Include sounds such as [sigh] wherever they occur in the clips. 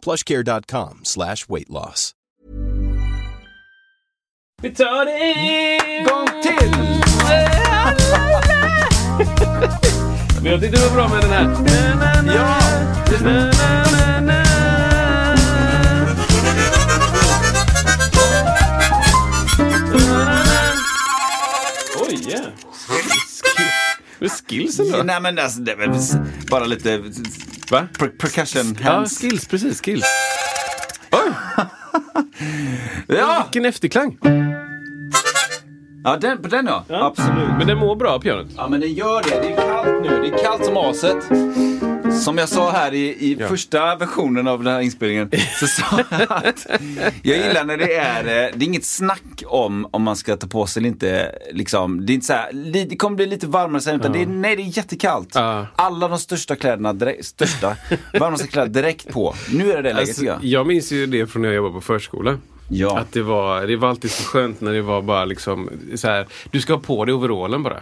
plushcare.com slash weight loss. Vi tar det en gång till! [laughs] Men jag tyckte det var bra med den här. Ja! Oj, yeah. Med skills ändå. Nej men alltså, det är väl bara lite Va? per percussion Ja, hands. skills, precis. Skills. Oj, [laughs] Ja! vilken efterklang. Ja, den, på den ja. Absolut. Men den mår bra, pianot. Ja men det gör det. Det är kallt nu. Det är kallt som aset. Som jag sa här i, i Ja. första versionen av den här inspelningen så sa jag [laughs] att jag gillar när det är, eh, det är inget snack om om man ska ta på sig eller inte. Liksom. Det, är inte så här, det kommer bli lite varmare sen utan det är, nej det är jättekallt. Ja. Alla de största kläderna, direkt, största, varmaste kläder direkt på. Nu är det det läget Alltså, jag. jag minns ju det från när jag jobbade på förskola. Ja. Att det var, det var alltid så skönt när det var bara liksom så här, du ska ha på dig overallen bara.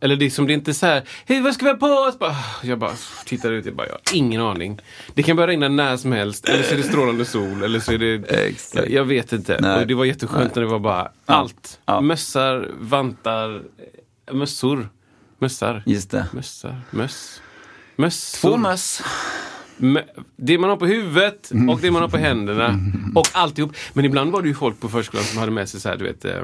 Eller liksom, det är inte så här, hej vad ska vi ha på oss? Bara, jag bara tittar ut, jag bara, jag har ingen aning. Det kan börja regna när som helst, eller så är det strålande sol, eller så är det, jag, jag vet inte. Nej. Och det var jätteskönt när det var bara allt. Ja. Mössar, vantar, mössor, mössar, Just det. mössar, möss. Mössor. Två möss. Det man har på huvudet och det man har på händerna och alltihop. Men ibland var det ju folk på förskolan som hade med sig så här, du vet, eh,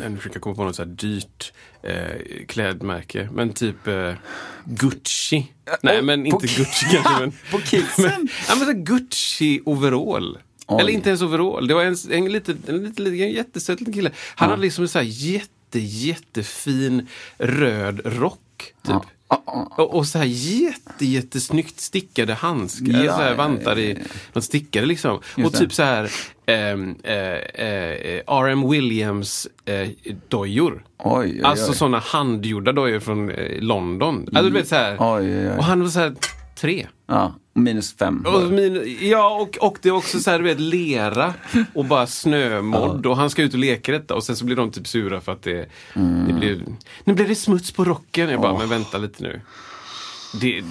nu försöker jag komma på något så här dyrt eh, klädmärke. Men typ eh, Gucci. Nej, oh, men inte Gucci [laughs] kanske. Men, På kidsen? [laughs] men, ja, men så här Gucci overall. Oj. Eller inte ens overall. Det var en, en, lite, en, lite, lite, en jättesöt liten kille. Han hade liksom en så här jätte, jättefin röd rock. Typ. Och, och så här jätte, jättesnyggt stickade handskar, Ja, så här vantar i något stickade liksom. Och typ så här ehm, eh, eh, R.M. Williams eh, dojor. Oj, oj, oj. Alltså sådana handgjorda dojor från London. Alltså du vet så här. Och han var så här tre. Ja, minus fem. Och min, ja, och, och det är också så här, du vet, lera och bara snömodd. Och han ska ut och leka detta och sen så blir de typ sura för att det, det blir... Nu blir det smuts på rocken. Jag bara, men vänta lite nu. Det,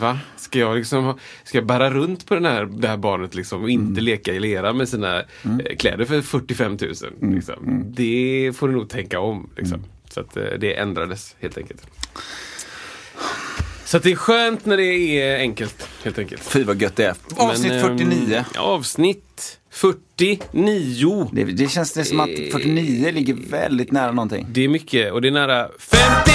va? Ska jag liksom ska jag bära runt på den här, det här barnet liksom och inte leka i lera med sina eh, kläder för 45 000? Liksom. Det får du nog tänka om. Liksom. Så att eh, det ändrades helt enkelt. Så det är skönt när det är enkelt, helt enkelt. Fy vad gött det är. Avsnitt Men, ehm, 49. Avsnitt 49. Det, det känns det som att Eh. 49 ligger väldigt nära någonting. Det är mycket och det är nära 50!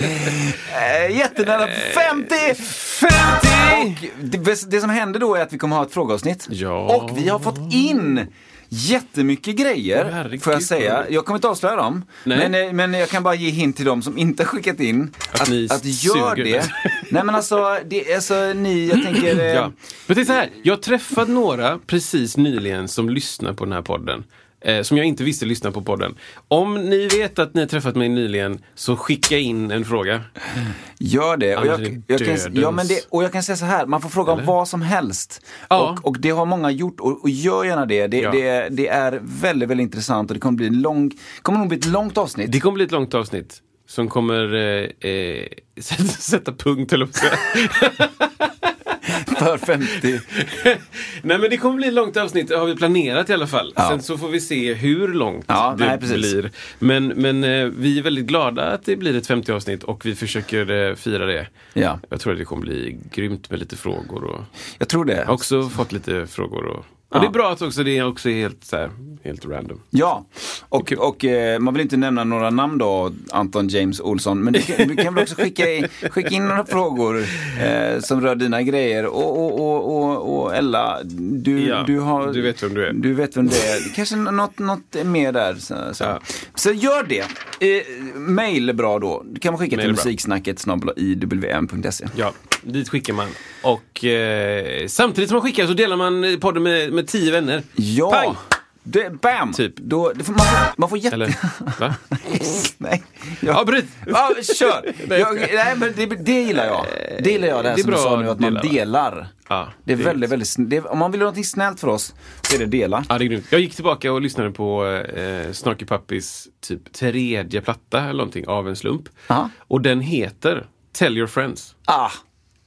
Eh, jättenära 50! 50! Det, det som händer då är att vi kommer ha ett frågeavsnitt. Ja. Och vi har fått in jättemycket grejer, herregud. får jag säga. Jag kommer inte avslöja dem. Nej. Men, eh, men jag kan bara ge hint till dem som inte har skickat in. Att Att, att, gör det. Nej men alltså, det, alltså ni, jag tänker... [clears throat] eh, Ja. Men det är så här, jag har träffat några precis nyligen som lyssnar på den här podden. Eh, som jag inte visste lyssnar på podden. Om ni vet att ni har träffat mig nyligen så skicka in en fråga. Gör det. Och jag, jag kan, ja, men det. Och jag kan säga så här, man får fråga om Eller? vad som helst. Ja. Och, och det har många gjort och, och gör gärna det. Det, Ja. det. det är väldigt, väldigt intressant och det kommer bli en lång, kommer nog bli ett långt avsnitt. Det kommer bli ett långt avsnitt. Som kommer eh, eh, sätta, [laughs] sätta punkt, eller. [laughs] För 50. Nej men det kommer bli ett långt avsnitt, har vi planerat i alla fall. Ja. Sen så får vi se hur långt Ja, det nej, blir. Men, men eh, vi är väldigt glada att det blir ett 50 avsnitt och vi försöker eh, fira det. Ja, Jag tror att det kommer bli grymt med lite frågor. Och... jag tror det. Jag har också fått lite frågor och Och det är bra att också det är också helt, så här, helt random. Ja, och, och eh, man vill inte nämna några namn då, Anton James Olsson, men du kan, du kan väl också skicka in, [laughs] skicka in några frågor eh, som rör dina grejer. Och, och, och, och, och Ella, du, Ja, du, har, du vet vem du är. Du vet vem det är. Kanske något, något mer där. Så, så. Ja. så gör det. Eh, mail är bra då. Du kan man skicka Mail till musiksnacket iwm.se. Ja, dit skickar man. Och eh, samtidigt som man skickar så delar man podden med, med tio vänner. Ja! Pang! Det, bam! Typ. Då, får, man, får, man får jätte... Eller? Va? [laughs] Nej. Jag, Ja, bryt! Ja, kör! [laughs] jag, nej, men det, det gillar jag. Det gillar jag, det här Det som du sa nu, att man delar. Ja, Det är det är väldigt, väldigt det Om man vill ha något snällt för oss, så är det dela. Ja, det är grymt. Jag gick tillbaka och lyssnade på eh, Snarky Puppys typ tredje platta eller någonting av en slump. Aha. Och den heter Tell Your Friends. Ah,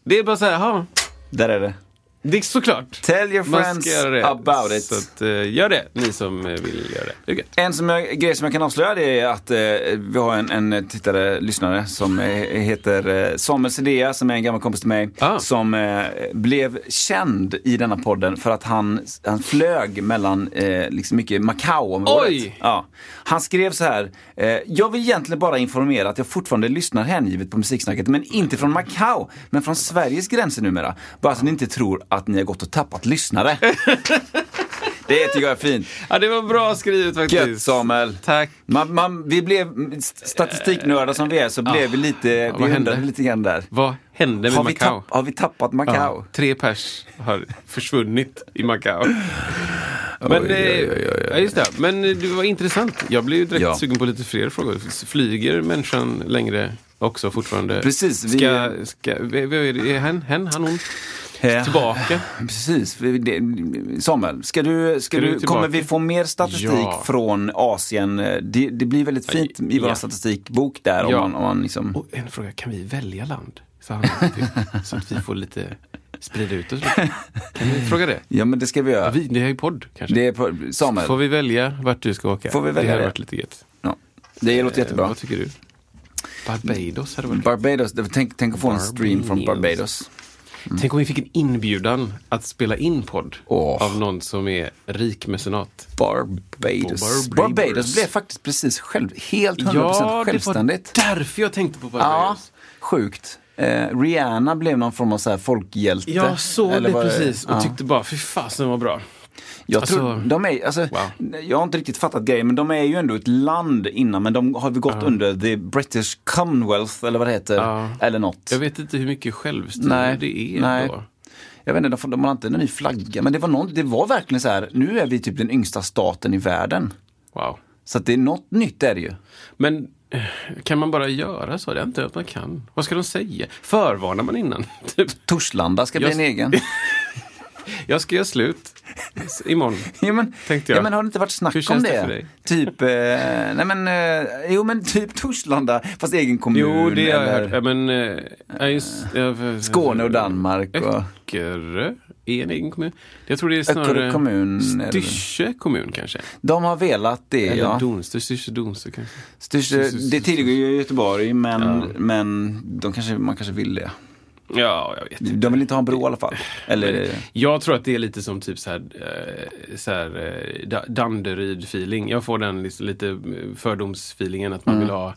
det är bara så här, ja, där är det det är såklart. Tell your friends about it. Så att, eh, gör det, ni som eh, vill göra det. gött. En som jag, grej som jag kan avslöja det är att eh, vi har en, en tittare, lyssnare som heter eh, Samuel Sedea som är en gammal kompis till mig. Ah. Som blev känd i denna podden för att han, han flög mellan liksom mycket Macao-området. Oj! Ja. Han skrev så här, jag vill egentligen bara informera att jag fortfarande lyssnar hängivet på musiksnacket, men inte från Macao, men från Sveriges gränser numera. Bara så ni inte tror att ni har gått och tappat lyssnare. [laughs] det tycker jag är fint. Ja, det var bra skrivet faktiskt. Gött Samuel. Tack. Man, man, vi blev statistiknördar som vi är så blev vi lite, vad vi hände? undrade lite grann där. Vad hände med Har vi, Macao? tapp, har vi tappat Macao? Ja, tre pers har försvunnit i Macao. [laughs] Men, Oj, oj, oj, oj, eh, ja, just det. Men eh, det var intressant. Jag blev ju direkt Ja. sugen på lite fler frågor. Flyger människan längre också fortfarande? Precis, vi- Ska, ska, är det hen, hen, han, hon Ja. Tillbaka? [laughs] Precis. Samuel, ska du, ska Ska du tillbaka? kommer vi få mer statistik Ja. från Asien? Det, det blir väldigt fint i vår Ja. statistikbok där. Om Ja. man, om man liksom... Och en fråga, kan vi välja land? [laughs] Så, att vi får lite sprida ut oss lite. Kan vi fråga det? Ja men det ska vi göra. vi, det är ju podd kanske. Det är på, Samuel, Får vi välja vart du ska åka? Får vi välja det? det? varit lite gött. ja. det låter Eh, jättebra. Vad tycker du? Barbados hade varit Barbados, tänk, tänk att få en stream från Barbados. Barbados. Tänk om vi fick en inbjudan att spela in podd Åh. av någon som är rik mecenat. Barbados. Barbados. Barbados blev faktiskt precis själv, helt 100% Ja, det var självständigt. därför jag tänkte på Ja, Barbados. sjukt. Eh, Rihanna blev någon form av så här folkhjälte. Jag såg det precis och ja. tyckte bara, fy fasen vad bra. Jag tror, alltså- de är, alltså, Wow. jag har inte riktigt fattat grejen, men de är ju ändå ett land innan, men de har väl gått under the British Commonwealth, eller vad det heter, Ja. eller något. Jag vet inte hur mycket självstyre Nej, det är nej. då. Jag vet inte, de, de har inte en ny flagga, men det var, någon, det var verkligen så här, nu är vi typ den yngsta staten i världen. Wow. Så det är något nytt är det ju. Men eh, kan man bara göra så? Det är inte att man kan. Vad ska de säga? Förvarnar man innan? [laughs] Typ, Torslanda ska bli en egen. [laughs] jag ska göra slut imorgon. [laughs] Ja men, Tänkte jag. ja men har det inte varit snack Hur om det? det för dig? Typ, eh, nej men, eh, jo men typ Torslanda, fast egen kommun. Jo, det har jag hört. Ja, men, eh, just, Skåne och Danmark och Öckerö är en egen kommun. Jag tror det är snarare Öckerö kommun. Styrsö kommun kanske. De har velat det, Eller ja. Donstö, Styrsö, Donstö kanske. Styrsö, det tillhör ju Göteborg, men, Ja. men de kanske, man kanske vill det. Ja, jag vet inte. De vill inte ha en bro i alla fall. Eller, Jag tror att det är lite som typ så här, eh, så här eh, Da- Danderyd-feeling. Jag får den liksom, lite eh, fördomsfeelingen att man Mm. vill ha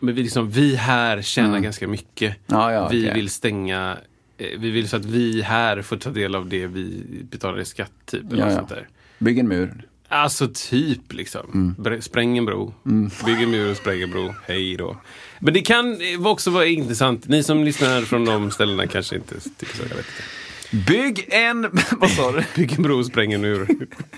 men vi, liksom, vi här tjänar ganska mycket. Ja, ja, vi okej. vill stänga vi vill så att vi här får ta del av det vi betalar i skatt. Typ, eller Ja, ja. sånt där. bygg en mur. Alltså typ liksom. Mm. Spräng en bro. Bygg en mur och spräng en bro. Hej då. Men det kan också vara intressant. Ni som lyssnar från de ställena kanske inte tycker så. Jag vet inte. Bygg en, [laughs] vad sa du? Bygg en bro spräng en mur.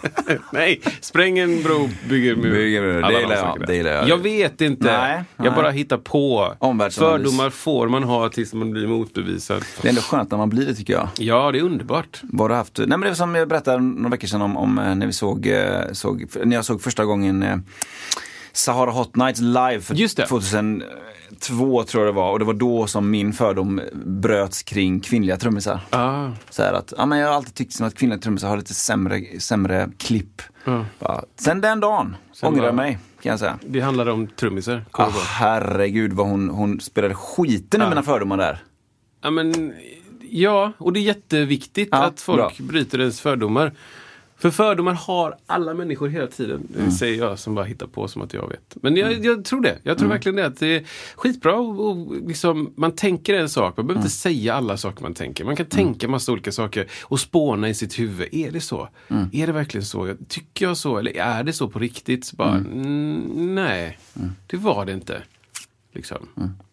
[laughs] Nej, spräng en bro, bygg en mur. Bygg en mur. Det gillar de jag, det gillar jag. Jag vet inte. Nej, jag nej. bara hittar på. Fördomar får man ha tills man blir motbevisad. Det är ändå skönt när man blir det tycker jag. Ja, det är underbart. Vad du haft? Nej men det var som jag berättade några veckor sedan om, om eh, när vi såg, eh, såg, när jag såg första gången eh, Sahara Hot Nights live för Just det. 2002 tror jag det var och det var då som min fördom bröts kring kvinnliga trummisar. Ah, Så att, ja, men jag har alltid tyckt som att kvinnliga trummisar har lite sämre, sämre klipp. Ja. Bara, sen den dagen Sen ångrar jag mig kan jag säga. det handlar om trummisar. Ah, herregud vad hon, hon spelade skiten ur Ja. mina fördomar där. Ja, men, ja, och det är jätteviktigt Ja, att folk bra. bryter ens fördomar. För fördomar har alla människor hela tiden. Det säger jag som bara hittar på som att jag vet. Men jag, jag tror det. Jag tror verkligen det. Att det är skitbra och, och liksom, man tänker en sak. Man behöver inte säga alla saker man tänker. Man kan tänka massa olika saker och spåna i sitt huvud. Är det så? Är det verkligen så? Tycker jag så? Eller är det så på riktigt? Så bara, mm, nej, det var det inte. Liksom.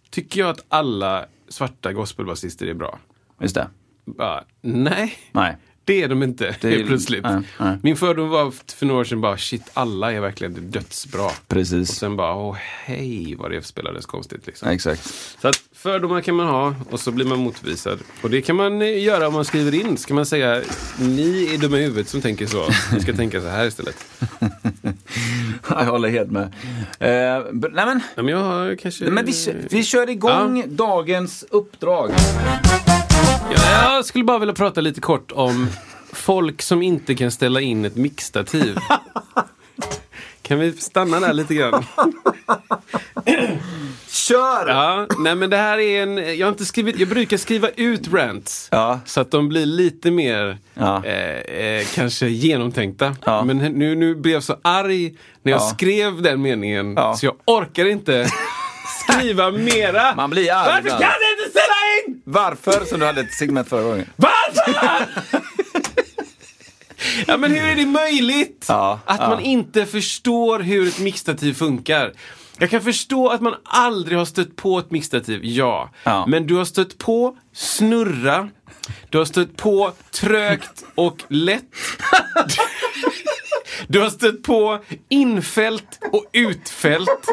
Tycker jag att alla svarta gospelbasister är bra? Just det. Bara, nej. Nej. Det är de inte Det är- plötsligt. nej, nej. Min fördom var för några år sedan bara shit, alla är verkligen dödsbra. Och Precis. sen bara, åh hej vad det spelades konstigt. Liksom. Exakt. Så att fördomar kan man ha och så blir man motbevisad. Och det kan man eh, göra om man skriver in. Så kan man säga, ni är dumma i huvudet som tänker så. Ni ska tänka så här istället. [laughs] Jag håller helt med. Eh, nej men, Ja, men jag har kanske... men vi, vi kör igång dagens uppdrag. Ja, jag skulle bara vilja prata lite kort om folk som inte kan ställa in ett mixtativ. Kan vi stanna där lite grann? Kör! Ja, nej men det här är en, jag har inte skrivit, jag brukar skriva ut rants. Ja. Så att de blir lite mer, Ja. eh, eh, kanske genomtänkta. Ja. Men nu, nu blev jag så arg när jag Ja. skrev den meningen. Så jag orkar inte skriva mera. Man blir arg Varför ibland. kan jag inte ställa in? Varför? Som du hade ett segment förra gången. Varför? ja men hur är det möjligt? Ja, att ja. man inte förstår hur ett mixtativ funkar. Jag kan förstå att man aldrig har stött på ett mixtativ, ja. Ja. Men du har stött på snurra, du har stött på trögt och lätt. [laughs] Du har stött på infält och utfält.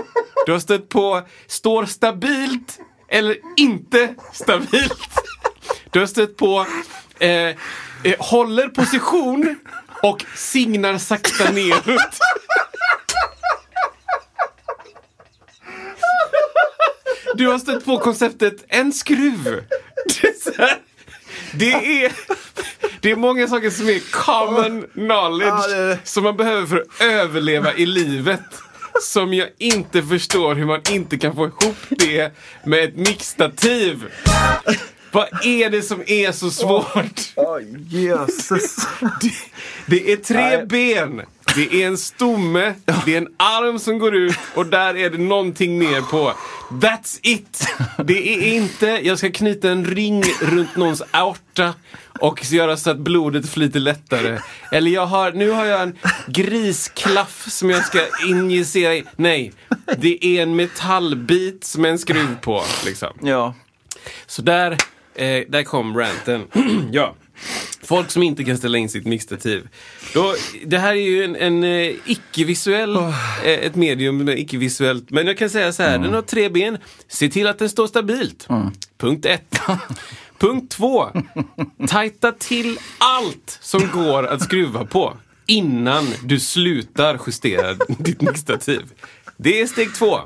Du har stött på står stabilt eller inte stabilt. Du har stött på eh, eh, håller position och signar sakta neråt. Du har stött på konceptet en skruv. Det är, så här, det är, det är många saker som är common knowledge Ja, det som man behöver för att överleva i livet. Som jag inte förstår hur man inte kan få ihop det med ett mixtativ. Vad är det som är så svårt? [laughs] Jesus. Det, det är tre Nej. ben, det är en stomme, det är en arm som går ut och där är det någonting mer på. That's it! Det är inte, jag ska knyta en ring runt någons aorta och göra så att blodet flyter lättare. Eller jag har, nu har jag en grisklaff som jag ska injicera i. Nej, det är en metallbit som är en skruv på. Liksom. Ja. Så där, eh, där kom ranten. [clears throat] ja. Folk som inte kan ställa in sitt mixtativ. Då, det här är ju en, en eh, icke-visuell, eh, ett medium med icke-visuellt. Men jag kan säga så här, den har tre ben. Se till att den står stabilt. Punkt ett. [laughs] Punkt två. Tajta till allt som går att skruva på innan du slutar justera ditt mixtativ. Det är steg två.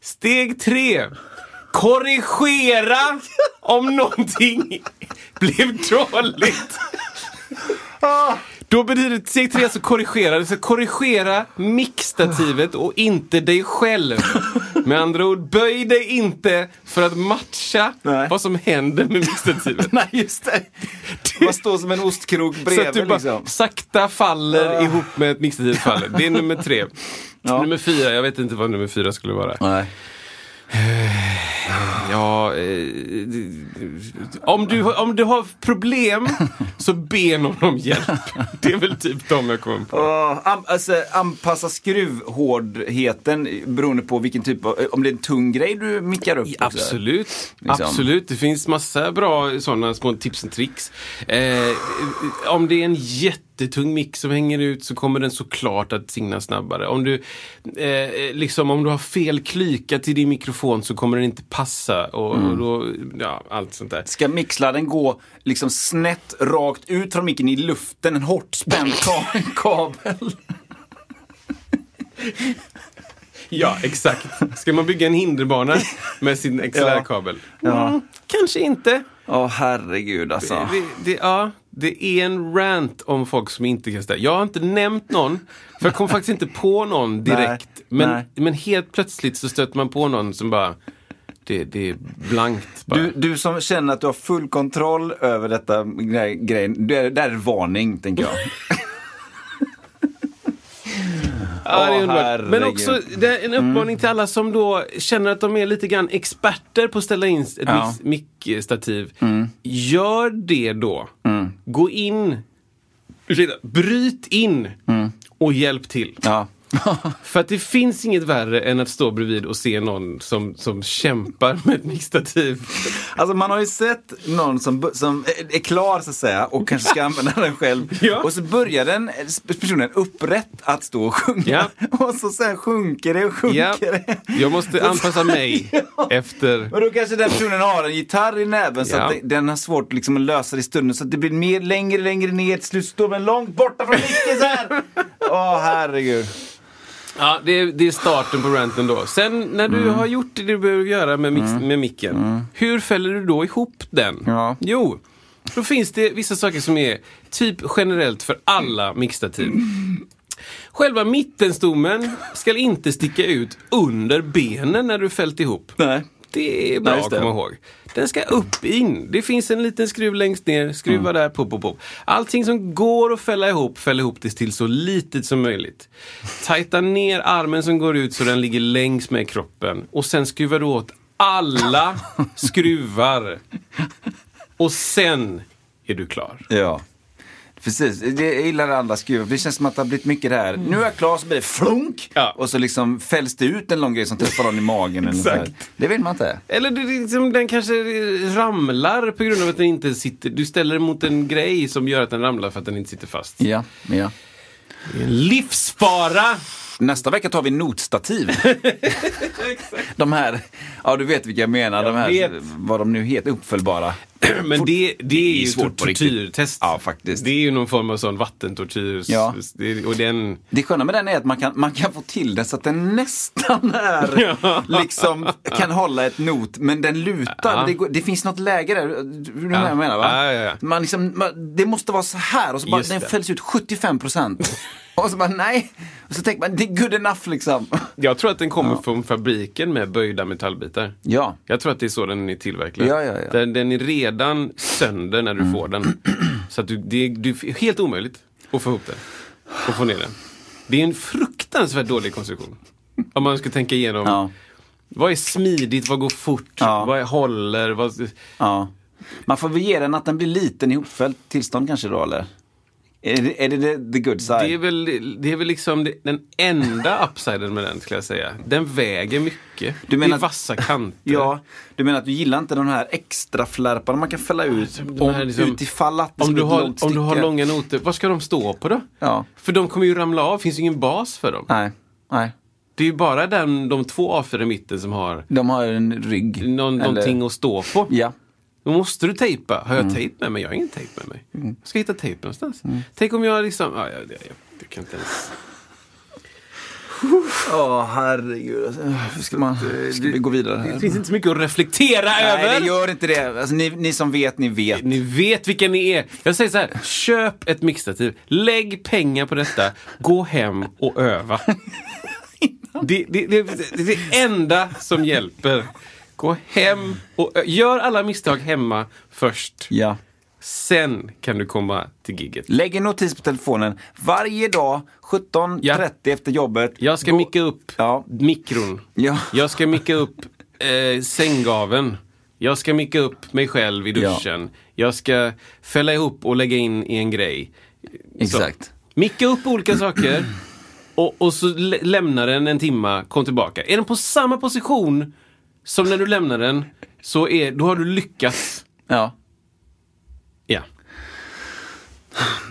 Steg tre. Korrigera om någonting blev dåligt. Då betyder steg tre alltså korrigera. Du ska korrigera mixtativet och inte dig själv. Med andra ord, böj dig inte för att matcha Nej. vad som händer med mixtativet. Nej, just det. Man står som en ostkrok Så att bredvid du bara liksom. sakta faller ihop med ett mixtativ faller. Det är nummer tre. Ja. Nummer fyra, jag vet inte vad nummer fyra skulle vara. Nej. Ja, eh, om, du, om du har problem så be någon om hjälp. Det är väl typ de jag kommer på. Åh, am, alltså, anpassa skruvhårdheten beroende på vilken typ av, om det är en tung grej du mickar upp. Absolut, Liksom. absolut. Det finns massa bra sådana små tips och tricks. Eh, om det är en jättetung mix som hänger ut så kommer den såklart att signa snabbare. Om du, eh, liksom, om du har fel klyka till din mikrofon så kommer den inte passa. Och, Mm. och då, ja, allt sånt där. Ska mixladden gå liksom snett rakt ut från micken i luften, en hårt spänd ka- [laughs] kabel? [laughs] Ja, exakt. Ska man bygga en hinderbana med sin XLR-kabel? Ja. Mm, kanske inte. Åh herregud alltså. Det, det, ja, det är en rant om folk som inte kan ställa. Jag har inte nämnt någon, för jag kom faktiskt inte på någon [laughs] direkt. Nej, men, nej. men helt plötsligt så stöter man på någon som bara, det, det är blankt bara. Du, du som känner att du har full kontroll över detta grej- grejen, det det är varning tänker jag. [laughs] Ja, det är Åh. Men också det är en uppmaning till alla som då känner att de är lite grann experter på att ställa in ett Ja. mickstativ. Gör det då. Gå in, ursäkta, bryt in och hjälp till. Ja. [laughs] För att det finns inget värre än att stå bredvid och se någon som, som kämpar med ett mickstativ. Alltså man har ju sett någon som, som är klar så att säga och kanske ska [laughs] använda den själv. Ja. Och så börjar den personen upprätt att stå och sjunga. Ja. [laughs] Och så sen sjunker det och sjunker Ja, det. jag måste anpassa mig efter... Och då kanske den personen har en gitarr i näven så att det, den har svårt liksom att lösa det i stunden. Så att det blir mer, längre, längre ner. Till slut står den långt borta från micken så här. Åh herregud. Ja, det är, det är starten på ranten då. Sen när du Mm. har gjort det du behöver göra med, mix, med micken, hur fäller du då ihop den? Ja. Jo, då finns det vissa saker som är typ generellt för alla mixtativ. Själva mittenstommen ska inte sticka ut under benen när du fällt ihop. Nej. Det är bra att komma ihåg. Den ska upp in. Det finns en liten skruv längst ner. Skruva Mm. där, pop, pop, pop. Allting som går att fälla ihop, fäll ihop det till så litet som möjligt. Tajta ner armen som går ut så den ligger längs med kroppen. Och sen skruvar du åt alla [laughs] skruvar. Och sen är du klar. Ja. Precis, det, jag gillar det andra skruvar. Det känns som att det har blivit mycket det här. Nu är jag klar så blir det flunk. Ja. Och så liksom fälls det ut en lång grej som träffar någon i magen. Exakt. Det vill man inte. Eller det, liksom, den kanske ramlar på grund av att den inte sitter. Du ställer mot en grej som gör att den ramlar för att den inte sitter fast. Ja, ja. Livsfara! Nästa vecka tar vi notstativ. [laughs] de här, ja du vet vilka jag menar. de här, vet. vad de nu heter, uppföljbara. [clears throat] Men det, det är ju svårt tortyrtest. Ja, faktiskt. Det är ju någon form av sån vattentortyr. Ja. Det, och den... Det sköna med den är att man kan, man kan få till det så att den nästan är, [laughs] liksom, kan hålla ett not, men den lutar. Ja. Det, det finns något läge där, du ja. jag menar va? Ja. Man liksom, man, det måste vara så här och så bara, Just den det. fälls ut 75 procent. [laughs] och så bara nej, och så tänker man det är good enough liksom. Jag tror att den kommer från fabriken med böjda metallbitar. Ja, Jag tror att det är så den är tillverkad. Ja, ja, ja. Den, den är redan sönder när du får den. Så att du, det, är, det är helt omöjligt att få ihop den. Och få ner den. Det är en fruktansvärt dålig konstruktion. Om man ska tänka igenom. ja, Vad är smidigt? Vad går fort? Ja. Vad är håller? Vad... ja. Man får väl ge den att den blir liten i hopfällt tillstånd kanske då eller? Är det, är det the, good side? Det är väl, det är väl liksom den enda [laughs] upsiden med den skulle jag säga. Den väger mycket. Du menar det är vassa kanter. Ja, du menar att du gillar inte de här extra flärparna man kan fälla ut här om, liksom- utifall att det Om du, har, om du har långa noter, vad ska de stå på då? Ja, För de kommer ju ramla av, finns ju ingen bas för dem. nej, nej. Det är ju bara den, de två A4 i mitten som har De har en rygg. någon, Eller- någonting att stå på. Ja. Då måste du tejpa. Har Mm. jag tejp med mig? Jag har ingen tejp med mig. Jag ska hitta tejp någonstans. Tänk om jag liksom... Ja, jag, jag, jag kan inte ens... Åh herregud. Alltså, ska, man, ska vi gå vidare här? Det finns inte så mycket att reflektera över. Nej, det gör inte det. Alltså, ni, ni som vet, ni vet. Ni vet vilka ni är. Jag säger så här, köp ett mixtativ. Lägg pengar på detta. Gå hem och öva. [laughs] Det, det, det, det är det enda som hjälper. Gå hem och ö- gör alla misstag hemma först. Ja. Sen kan du komma till gigget. Lägg en notis på telefonen varje dag 17.30 Ja. efter jobbet. Jag ska Gå- micka upp Ja. mikron. Ja. Jag ska micka upp eh, sänggaven. Jag ska micka upp mig själv i duschen. Jag ska fälla ihop och lägga in i en grej. Exakt. Så, micka upp olika saker [clears throat] och, och så lä- lämna den en timma, kom tillbaka. Är den på samma position som när du lämnar den, så är, då har du lyckats. Ja. Ja.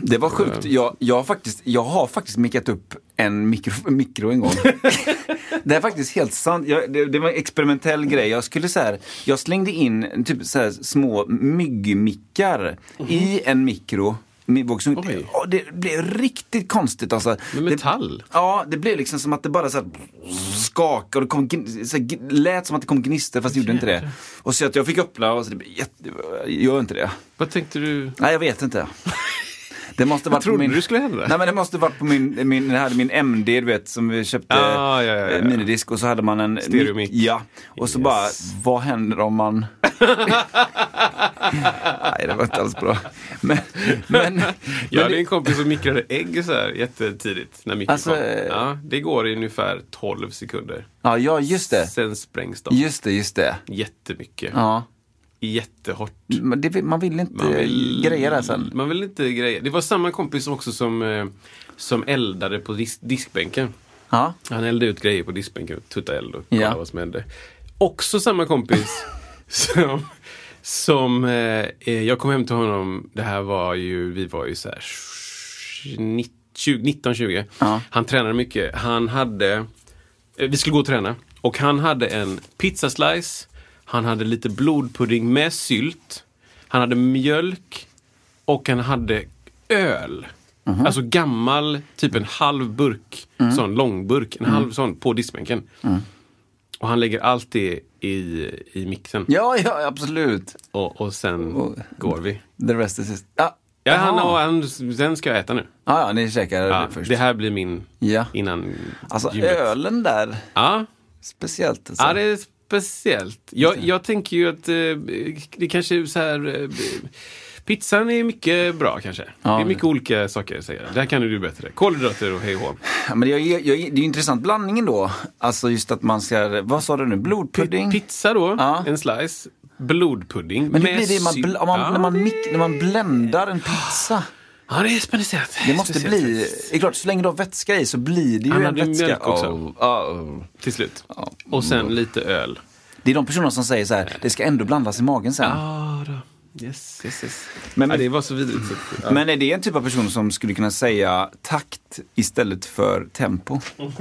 Det var sjukt. Jag, jag, har faktiskt, jag har faktiskt mickat upp en mikro, [laughs] mikro en gång. [laughs] det är faktiskt helt sant. Jag, det, det var en experimentell grej. Jag skulle så här, jag slängde in typ så här små myggmickar i en mikro. Med våg som, Oj. och det blev riktigt konstigt alltså. Med metall? Det, ja, det blev liksom som att det bara så här skakade och det kom, så här, lät som att det kom gnistor fast det gjorde inte det. Och så att jag fick öppna och så det jätte, gör inte det. Vad tänkte du? Nej, jag vet inte. [laughs] Det måste varit trodde på min... du skulle hända? Nej men det måste varit på min, min, jag hade min MD du vet som vi köpte Ah, ja, ja, ja. eh, minidisk och så hade man en Stereomick. Ja, och så Yes. bara, vad händer om man [laughs] Nej, det var inte alls bra. Men, men, Jag hade en kompis som mikrade ägg så här jättetidigt när mikron Alltså, kom. eh, Ja, det går i ungefär 12 sekunder. ja, ja, just det. Sen sprängs de. Just det, just det. Jättemycket. Ja. Jättehårt. Men det, man vill inte Man vill, greja det sen. Man vill inte greja. Det var samma kompis också som, eh, som eldade på disk, diskbänken. Ja. Han eldade ut grejer på diskbänken, tutta eld och kolla Ja. vad som hände. Också samma kompis [laughs] som, som eh, eh, jag kom hem till honom, det här var ju, vi var ju så här 19-20. Ja. Han tränade mycket. Han hade, eh, vi skulle gå och träna och han hade en pizzaslice, han hade lite blodpudding med sylt, han hade mjölk och han hade öl. Mhm. Alltså gammal, typ en halv burk, Mm. sån långburk, en halv sån på diskbänken. Och han lägger allt det i, i mixen. Ja, ja, absolut. Och, och sen Och- går vi. The rest is his... Ja, Ja, han, och han, sen ska jag äta nu. ja, ja ni käkar Ja, det först. det här blir min Ja. innan Alltså gymmet. ölen där, Ja, speciellt. Alltså. ja, det är speciellt. Jag, jag tänker ju att eh, det kanske är så här... Eh, pizzan är mycket bra kanske. Ja. Det är mycket olika saker säga. Det här kan du bättre. Kolhydrater och hej och. Ja, men jag, jag, det är ju intressant blandningen då. Alltså just att man ska, vad sa du nu, blodpudding? Pizza då, Ja. en slice. Blodpudding Men hur blir det man, om man, när, man det- när man bländar en pizza? Ja, det är speciellt. Det måste Speciellt bli, det är klart så länge du har vätska i så blir det ju Han en hade ju vätska. mjölk också. Oh, oh. Till slut. Och sen lite öl. Det är de personerna som säger så här, det ska ändå blandas i magen sen. Ja, då. Yes, yes, yes. Men- ja, det var så vidrigt. Ja. Men är det en typ av person som skulle kunna säga takt istället för tempo? [laughs]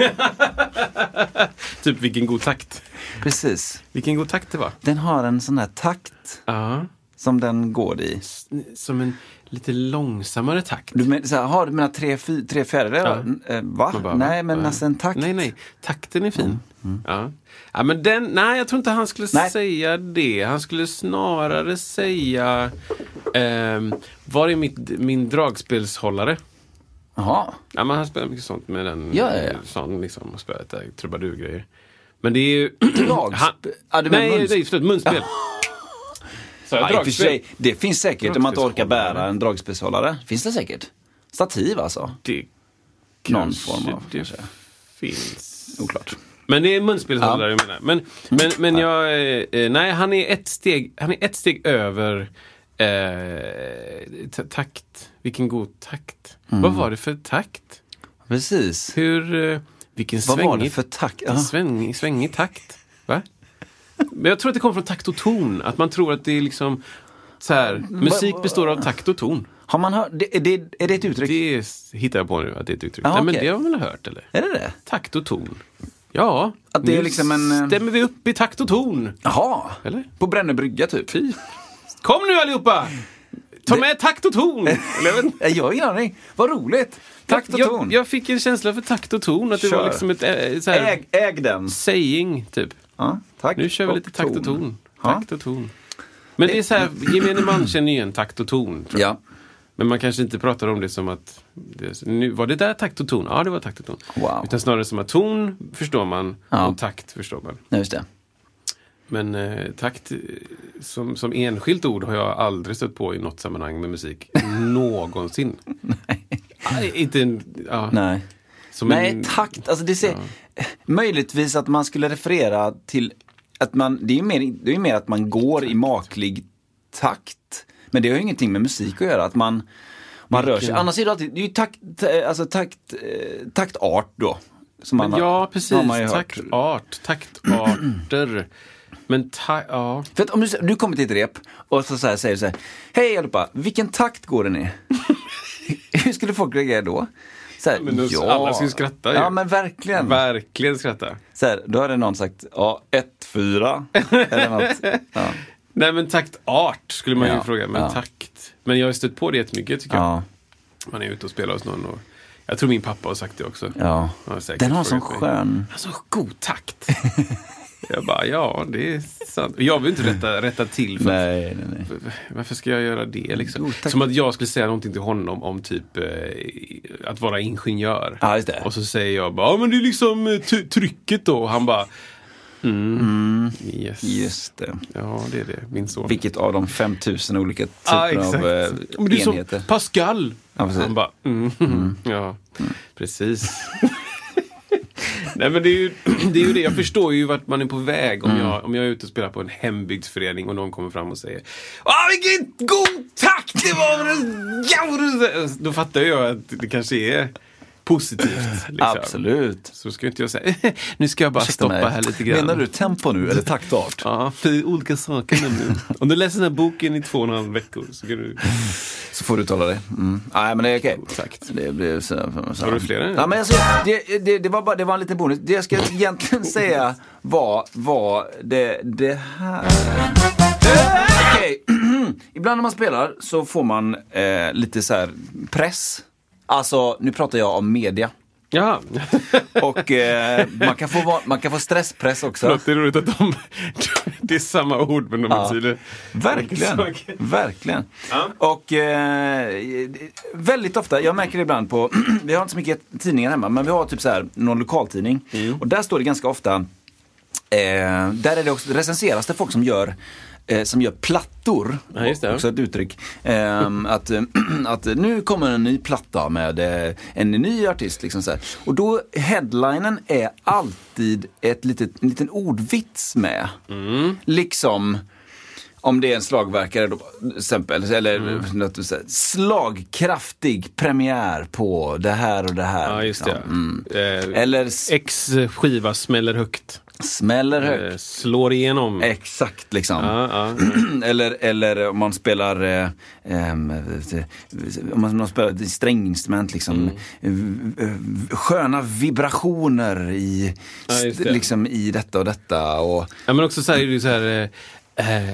Typ vilken god takt. Precis. Vilken god takt det var. Den har en sån här takt Ja. som den går i. Som en lite långsammare takt. Du, men, så här, har du menar tre, fy, tre fjärdedelar? Ja. Eh, Va? Bara, nej, men Ja. alltså en takt. Nej, nej. Takten är fin. Ja. ja, men den, nej, jag tror inte han skulle Nej. säga det. Han skulle snarare säga ehm, Var är mitt, min dragspelshållare? Jaha. Ja, men han spelar mycket sånt med den. Ja, ja, ja. Sån liksom, och spelar lite trubadurgrejer. Men det är ju... Dragspel? [clears throat] Han- menar nej, muns- nej, förlåt, munspel. [laughs] Så Ja, dragspel. sig, det finns säkert om man inte orkar bära en dragspelshållare. Finns det säkert? Stativ alltså? Det Någon form av, det kanske. finns. Oklart. Men det är munspelshållare jag menar. Men, men, men jag, eh, nej han är ett steg, han är ett steg över eh, ta- takt. Vilken god takt. Mm. Vad var det för takt? Precis. Hur, eh, vilken Vad var det svängig, för takt? svängig, svängig takt. Va? Men jag tror att det kommer från takt och ton. Att man tror att det är liksom så här, musik består av takt och ton. Har man hört, det, är, det, är det ett uttryck? Det hittar jag på nu att det är ett uttryck. Ja, Nej, men det har man väl hört eller? Är det det? Takt och ton. Ja, Att det är nu liksom en, eh, stämmer vi upp i takt och ton. Jaha. Eller? På Brännö brygga typ? Fy. Kom nu allihopa! Ta med takt och ton! [laughs] Jag har ingen aning. Vad roligt. Takt och jag, ton. Jag, jag fick en känsla för takt och ton. Att det Kör. var liksom ett äh, så här, Äg, äg den. saying, typ. Ja, tack. Nu kör vi lite takt och ton. Ja. Takt och ton. Men det är så här, gemene man känner igen takt och ton. Tror jag. Ja. Men man kanske inte pratar om det som att, det, nu, var det där takt och ton? Ja, det var takt och ton. Wow. Utan snarare som att ton förstår man Ja. och takt förstår man. Ja, just det. Men eh, takt eh, som, som enskilt ord har jag aldrig stött på i något sammanhang med musik. [laughs] Någonsin. Nej. Inte en, ja, Nej. som Nej, en, takt. Alltså det ser, Möjligtvis att man skulle referera till att man, det är ju mer, det är mer att man går i maklig takt. Men det har ju ingenting med musik att göra, att man, man rör sig. Annars är det alltid, det är ju takt, alltså takt, eh, taktart då. Som man ja, precis. har man. Taktart, taktarter. Men ta, ja. För att om du, du kommer till ett rep och så, så här, säger du så här, hej allihopa, vilken takt går den i? [laughs] Hur skulle folk reagera då? Så här, Men då- alla skulle skratta ju. Ja men verkligen. Verkligen skratta. Så här, då hade någon sagt, ja, ett, fyra. Eller något. [laughs] Ja. Nej men taktart skulle man ju Ja, fråga. Men ja. takt. Men jag har stött på det jättemycket tycker jag. Ja, Man är ute och spelar hos någon. Och jag tror min pappa har sagt det också. ja. Har Den har sån mig. skön... Han har så god takt. [laughs] jag bara, ja det är sant. Jag vill inte rätta, rätta till. För Nej, nej, nej. Varför ska jag göra det liksom? Takt. Som att jag skulle säga någonting till honom om typ eh, att vara ingenjör. Det. Och så säger jag bara, ja men det är liksom eh, trycket då. Och han bara, Yes. Just det. Ja, det är det. Min son. Vilket av de 5000 olika typer Ja, exakt. av eh, Men det är som enheter? Pascal. Ja. Han bara, mm. ja, precis. [laughs] [laughs] Nej men det är, ju, [clears throat] det är ju det, jag förstår ju vart man är på väg om, Mm. jag, om jag är ute och spelar på en hembygdsförening och någon kommer fram och säger Åh vilken god takt det var! Då fattar jag att det kanske är positivt. Liksom. Absolut. Så ska inte jag säga, [laughs] nu ska jag bara Ursäkta stoppa mig. här lite grann. Menar du tempo nu eller taktart? Ja, för olika saker nämligen. Om du läser den här boken i två och en halv veckor så kan du... [laughs] Så får du tala det. Mm. Nej men det är okej. Exakt. Det blir så, så. Har du fler? Ja, men alltså, det, det, det, var bara, det var en liten bonus. Det jag ska [laughs] egentligen säga var, var det, det här. Okej, [clears throat] ibland när man spelar så får man eh, lite så här press. Alltså, nu pratar jag om media. Ja, Och eh, man, kan få, man kan få stresspress också. Förlåt, det är roligt att de... Det är samma ord men de Ja. betyder... Verkligen. Verkligen. Ja. Och eh, väldigt ofta, jag märker det ibland på, [clears throat] vi har inte så mycket tidningar hemma, men vi har typ så här någon lokaltidning. Mm. Och där står det ganska ofta, eh, där är det också, recenseras det folk som gör eh, som gör plattor, Ja, just det. också ett uttryck. Eh, [laughs] att, [clears throat] att nu kommer en ny platta med eh, en ny artist. Liksom så här. Och då, headlinen är alltid ett litet, en liten ordvits med. Mm. Liksom, om det är en slagverkare då, exempel, eller Mm. något du säger, slagkraftig premiär på det här och det här. Ja, just det. liksom. Mm. Eh, Eller X skiva smäller högt. Smäller högt. Eh, slår igenom. Exakt liksom. Ja, ja. [clears throat] eller, eller om man spelar eh, ehm, eh, om man, spelar stränginstrument liksom. Mm. eh, eh, Sköna vibrationer i, Ja, det. liksom, i detta och detta. Och, Ja, men också så här, är det så här eh, eh,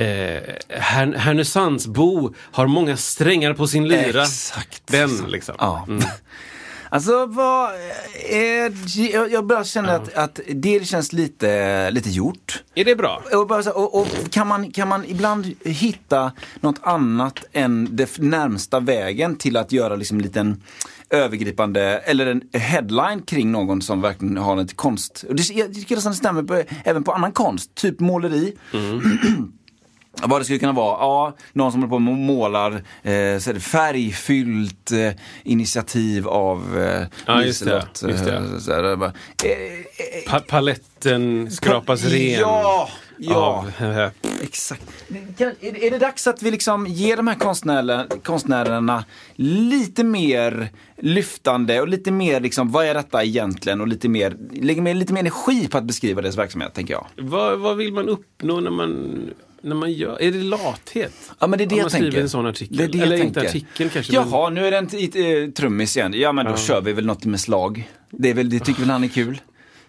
eh, Härn- Härnösandsbo har många strängar på sin lyra. Exakt. Den liksom. Ja. Alltså vad är, jag, jag bara känner att, att det känns lite, lite gjort. Är det bra? Och, bara och, och kan, man, kan man ibland hitta något annat än det närmsta vägen till att göra liksom en liten övergripande, eller en headline kring någon som verkligen har en konst. Och det, jag tycker det stämmer på, även på annan konst, typ måleri. [clears throat] Vad det skulle kunna vara? Ja, någon som håller på och målar eh, så färgfyllt eh, initiativ av eh, Ja, Liselott, just det. eh, eh, Pa paletten skrapas ren. Ja, ja. Av, [laughs] Exakt. Kan, är, är det dags att vi liksom ger de här konstnärerna, konstnärerna lite mer lyftande och lite mer liksom, vad är detta egentligen? Och lite mer, lägger mer, lite mer energi på att beskriva deras verksamhet, tänker jag. vad, vad vill man uppnå när man, när man gör? Är det lathet? Ja men det är det Om jag man skriver tänker. en sån artikel. Det är det Eller jag inte tänker. artikeln kanske, Jaha, nu är det en t- eh, trummis igen. Ja men då Ja. kör vi väl något med slag. Det, är väl, det tycker väl han är kul.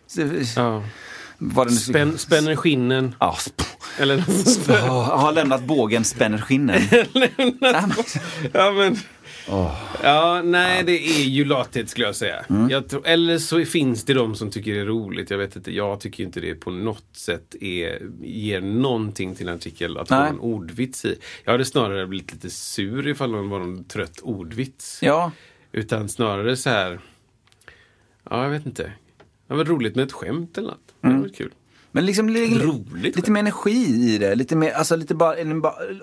Så, Ja. vad det nu skulle- Spänn, spänner skinnen. Ja, sp- Eller [laughs] Åh, jag har lämnat bågen, spänner skinnen. [laughs] Nej, men- Ja, men... Ja, nej det är ju lathet skulle jag säga. Mm. Jag tror, eller så finns det de som tycker det är roligt. Jag vet inte, jag tycker inte det på något sätt är, ger någonting till en artikel att få Nej. en ordvits i. Jag hade snarare blivit lite sur ifall det var någon trött ordvits. ja. Utan snarare så här, ja jag vet inte. Det var roligt med ett skämt eller något. Det Mm. var kul. Men liksom li- Roligt lite mer energi i det. Lite mer, alltså lite bara,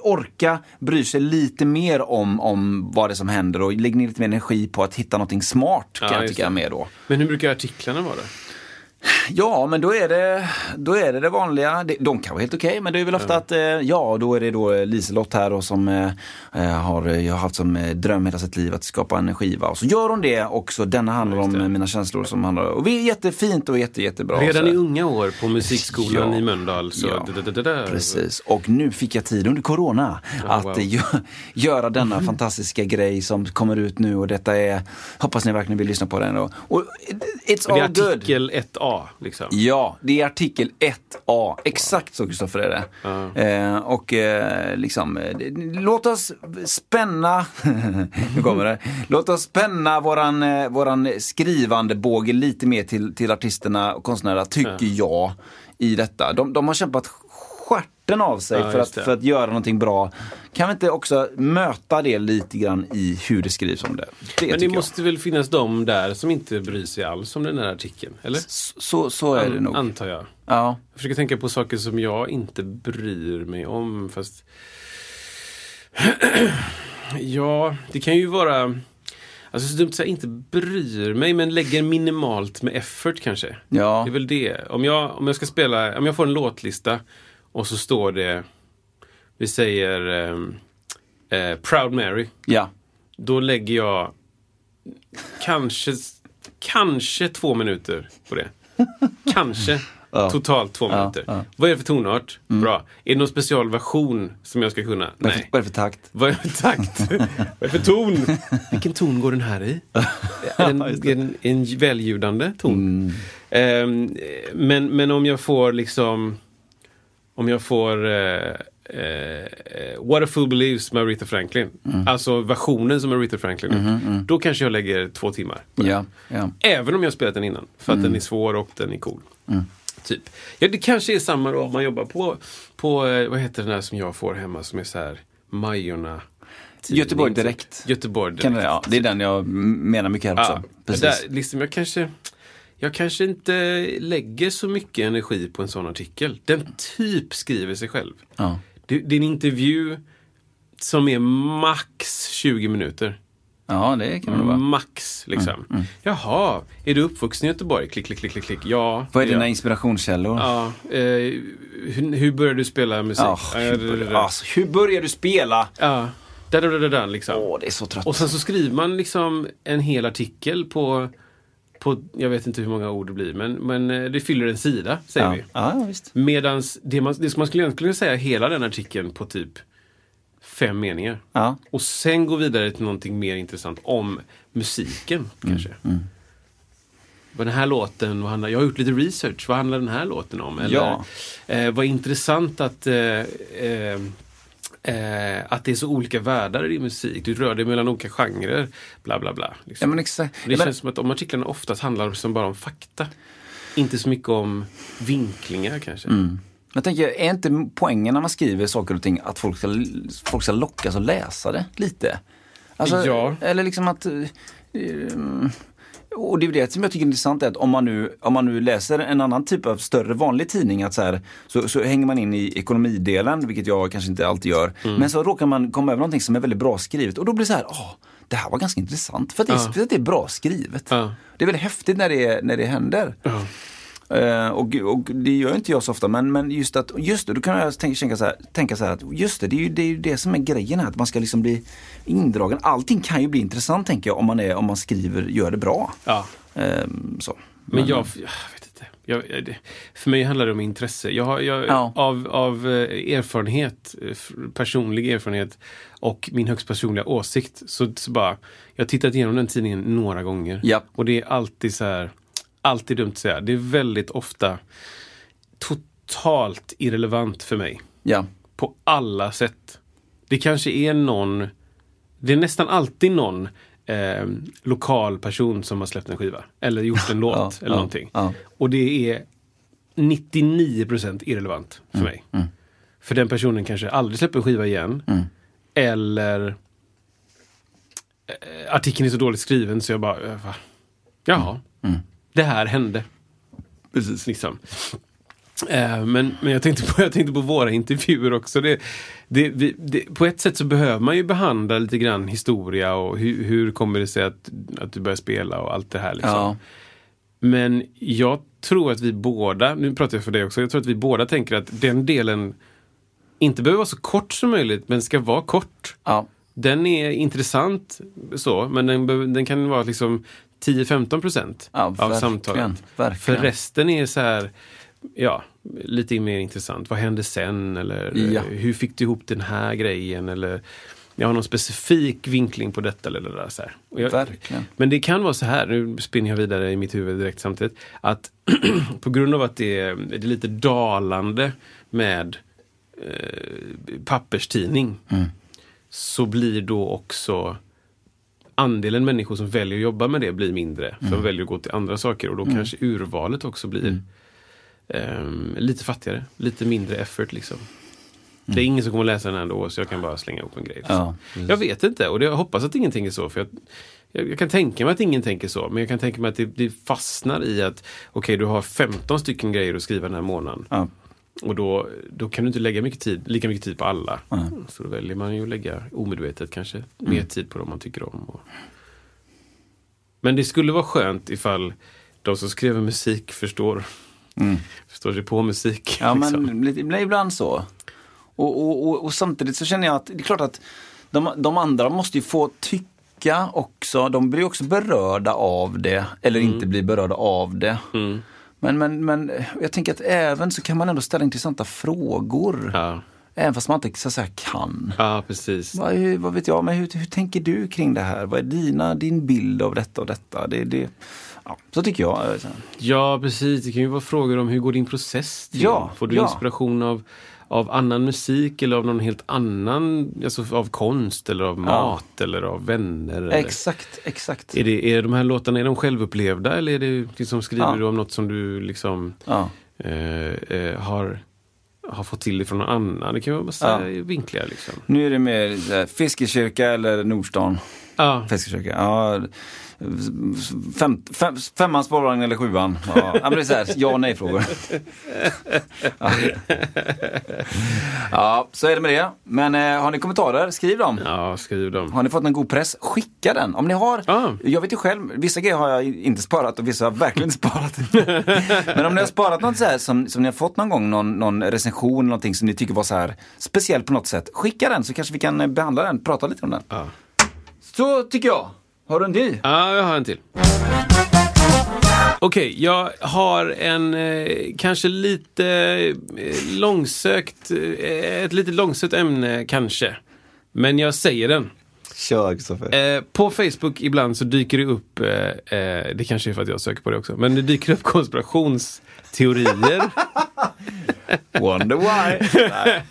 orka bry sig lite mer om, om vad det är som händer och lägg ner lite mer energi på att hitta någonting smart kan Ja, jag tycka med då. Men hur brukar artiklarna vara? Ja, men då är det då är det, det vanliga. Det- De kan vara helt okej, men det är väl ofta att eh, ja, då är det då Liselott här och som eh, eh, har, jag har haft som eh, dröm hela sitt liv att skapa en skiva. Och så gör hon det också. Denna handlar om det. eh, mina känslor som handlar och vi är jättefint och jätte, jättebra. Redan i unga år på musikskolan Ja. i Mölndal. Så Ja, da, da, da, da. Precis, och nu fick jag tid under corona att wow. eh, gö- göra denna fantastiska grej som kommer ut nu och detta är, hoppas ni verkligen vill lyssna på den. Och, och it's Det är all good. artikel 1A. Liksom. Ja, det är artikel 1A. Exakt så Kristoffer är det. Ja. Eh, och eh, liksom, låt oss spänna, [laughs] nu kommer det. Låt oss spänna våran, eh, våran skrivande båge lite mer till, till artisterna och konstnärerna, tycker jag, i detta. De, de har kämpat stjärten farten av sig Ja, för, att, det. för att göra någonting bra. Kan vi inte också möta det lite grann i hur det skrivs om det? Det Men det tycker måste väl finnas de där som inte bryr sig alls om den här artikeln? Eller? jag. Så, så är det An- nog. Antar jag. Ja. Jag försöker tänka på saker som jag inte bryr mig om. Fast... [clears throat] ja, det kan ju vara... Alltså så dumt att säga inte bryr mig, men lägger minimalt med effort kanske. Ja. Det är väl det. Om jag, om jag ska spela, om jag får en låtlista och så står det, vi säger ehm, eh, Proud Mary. ja. Då lägger jag kanske, kanske två minuter på det. Kanske. [laughs] Ja. Totalt två Ja, minuter. ja. Mm. Vad är det för tonart? Bra. Är det någon specialversion som jag ska kunna? Vad Nej. Vad är det för takt? Vad är det för takt? [laughs] Vad är det för ton? Vilken ton går den här i? [laughs] Är den en välljudande ton? Mm. Ehm, men, men om jag får liksom Om jag får eh, eh, What a fool believes med Aretha Franklin. Mm. Alltså versionen som Aretha Franklin Mm-hmm, Då kanske jag lägger två timmar. Ja. ja. Även om jag spelat den innan. För att Mm. den är svår och den är cool. Typ. Ja, det kanske är samma då om man jobbar på, på eh, vad heter den här som jag får hemma som är så här Majorna. Göteborg. Direkt. Göteborg Direkt. Kan det, ja, det är den jag menar mycket här också. Ja, Precis. där, liksom, jag, kanske, jag kanske inte lägger så mycket energi på en sån artikel. Den typ skriver sig själv. Ja. Det, det är en intervju som är max 20 minuter. ja, det kan det vara. Mm, Max, liksom. Jaha, är du uppvuxen i Göteborg? Klick, klick, klick, klick, klick. Ja. Vad är ja. dina inspirationskällor? Ja, eh, hur, hur började du spela musik? Ja, hur, det- alltså, hur börjar du spela? Ja, där, där, där, där, liksom. Åh, det är så trött. Och sen så skriver man liksom en hel artikel på, på jag vet inte hur många ord det blir, men, men eh, det fyller en sida, säger ja. vi. Ja. Medans det, man, det man skulle egentligen säga hela den artikeln på typ fem meningar. Ja. Och sen gå vidare till någonting mer intressant om musiken kanske. Vad den här låten, vad handlar, jag har gjort lite research, vad handlar den här låten om? Eller, Ja. eh, vad intressant att eh, eh, eh, att det är så olika världar i musik. Du rör dig mellan olika genrer. Bla bla bla. Ja, Liksom. men exakt. det Ja, men, känns som att de artiklarna oftast handlar som bara om fakta. Inte så mycket om vinklingar kanske. Mm. jag tänker, är inte poängen när man skriver saker och ting att folk ska, folk ska lockas att läsa det lite? Alltså, Ja. Eller liksom att... eh, och det är det som jag tycker är intressant är att om man nu, om man nu läser en annan typ av större vanlig tidning att så, här, så, så hänger man in i ekonomidelen, vilket jag kanske inte alltid gör. Mm. Men så råkar man komma över någonting som är väldigt bra skrivet och då blir det så här, åh, det här var ganska intressant för att det, är- Ja. för att det är bra skrivet. Ja. Det är väldigt häftigt när det, när det händer. Ja. Eh, och, och det gör inte jag så ofta men, men just att, just det, då kan jag tänka, tänka, så här, tänka så här att just det, det är, ju, det är det som är grejen här, att man ska liksom bli indragen. Allting kan ju bli intressant tänker jag om man, är, om man skriver, gör det bra. Ja. Ehm, så. Men jag, jag vet inte. Jag, för mig handlar det om intresse. Jag, har- jag, Ja. Av, av eh, erfarenhet, eh, personlig erfarenhet och min högst personliga åsikt så, så bara, jag har tittat igenom den tidningen några gånger. Ja. Och det är alltid så här, alltid dumt att säga. Det är väldigt ofta totalt irrelevant för mig. Ja. På alla sätt. Det kanske är någon, det är nästan alltid någon eh, lokal person som har släppt en skiva. Eller gjort en [laughs] låt Ja, eller ja, någonting. ja. Och det är 99% irrelevant för Mm, mig. För den personen kanske aldrig släpper en skiva igen. Mm. Eller eh, artikeln är så dåligt skriven så jag bara, eh, va? Jaha, Mm. Det här hände. Precis. Liksom. Eh, Men, men jag, tänkte på, [laughs] jag tänkte på våra intervjuer också. Det, det, vi, det, på ett sätt så behöver man ju behandla lite grann historia och hur, hur kommer det sig att, att du börjar spela och allt det här. Liksom. Ja. Men jag tror att vi båda, nu pratar jag för dig också, jag tror att vi båda tänker att den delen inte behöver vara så kort som möjligt, men ska vara kort. Ja. Den är intressant så, men den, den kan vara liksom 10-15 procent Ja, av verkligen, samtalet. verkligen. För resten är så här, ja, lite mer intressant. Vad hände sen? Eller Ja. hur fick du ihop den här grejen? Eller jag har någon specifik vinkling på detta eller det där. Så jag, Verkligen. men det kan vara så här, nu spinner jag vidare i mitt huvud direkt samtidigt, att [clears throat] på grund av att det är, det är lite dalande med eh, papperstidning så blir då också andelen människor som väljer att jobba med det blir mindre. För de väljer att gå till andra saker och då kanske urvalet också blir ehm, lite fattigare. Lite mindre effort liksom. Det är ingen som kommer läsa den ändå så jag kan bara slänga ihop en grej. Ja, jag vet inte och det, jag hoppas att ingen tänker så. För jag, jag, jag kan tänka mig att ingen tänker så. Men jag kan tänka mig att det, det fastnar i att okej du har 15 stycken grejer att skriva den här månaden. Ja. Och då, då kan du inte lägga mycket tid, lika mycket tid på alla. Mm. Så då väljer man ju att lägga omedvetet kanske mer tid på dem man tycker om. Och... Men det skulle vara skönt ifall de som skriver musik förstår, förstår sig på musik. Ja, liksom. men lite- blir ibland så. Och, och, och, och samtidigt så känner jag att det är klart att de, de andra måste ju få tycka också. De blir också berörda av det eller inte blir berörda av det. Mm. Men, men, men jag tänker att även så kan man ändå ställa intressanta frågor. Ja. Även fast man inte så att säga kan. ja, precis. Vad, hur, vad vet jag, men hur, hur tänker du kring det här? Vad är dina, din bild av detta och detta? Det, det, ja, så tycker jag. Ja, precis. Det kan ju vara frågor om hur går din process till? Ja, Får du ja. inspiration av, av annan musik eller av någon helt annan, alltså av konst eller av mat eller av vänner? Eller? Exakt, exakt. Är, det, är de här låtarna är de självupplevda eller är det liksom, skriver Ja. du om något som du liksom Ja. eh, eh, har, har fått till ifrån någon annan? Det kan vara massa vinklar liksom. Nu är det mer Fiskekyrka eller Nordstan. Ja, Fiskekyrka. Ja, fem, fem, femman, spårvagn eller sjuan? Ja, men det är så här, ja och nej frågor. [laughs] Ja. så är det med det. Men eh, har ni kommentarer, skriv dem. ja skriv dem. Har ni fått en god press, skicka den. Om ni har, Ja. jag vet ju själv, vissa grejer har jag inte sparat och vissa har jag verkligen inte sparat. [laughs] Men om ni har sparat något så här som, som ni har fått någon gång, någon, någon recension, någonting som ni tycker var så här speciellt på något sätt. Skicka den så kanske vi kan eh, behandla den, prata lite om den. Ja. Så tycker jag. Har du en ny? Ja, jag har en till. Okej, jag har en eh, kanske lite eh, långsökt, eh, ett lite långsökt ämne kanske. Men jag säger den. Kör Kristoffer. Eh, på Facebook ibland så dyker det upp, eh, eh, det kanske är för att jag söker på det också, men det dyker upp konspirationsteorier. [laughs] Wonder why.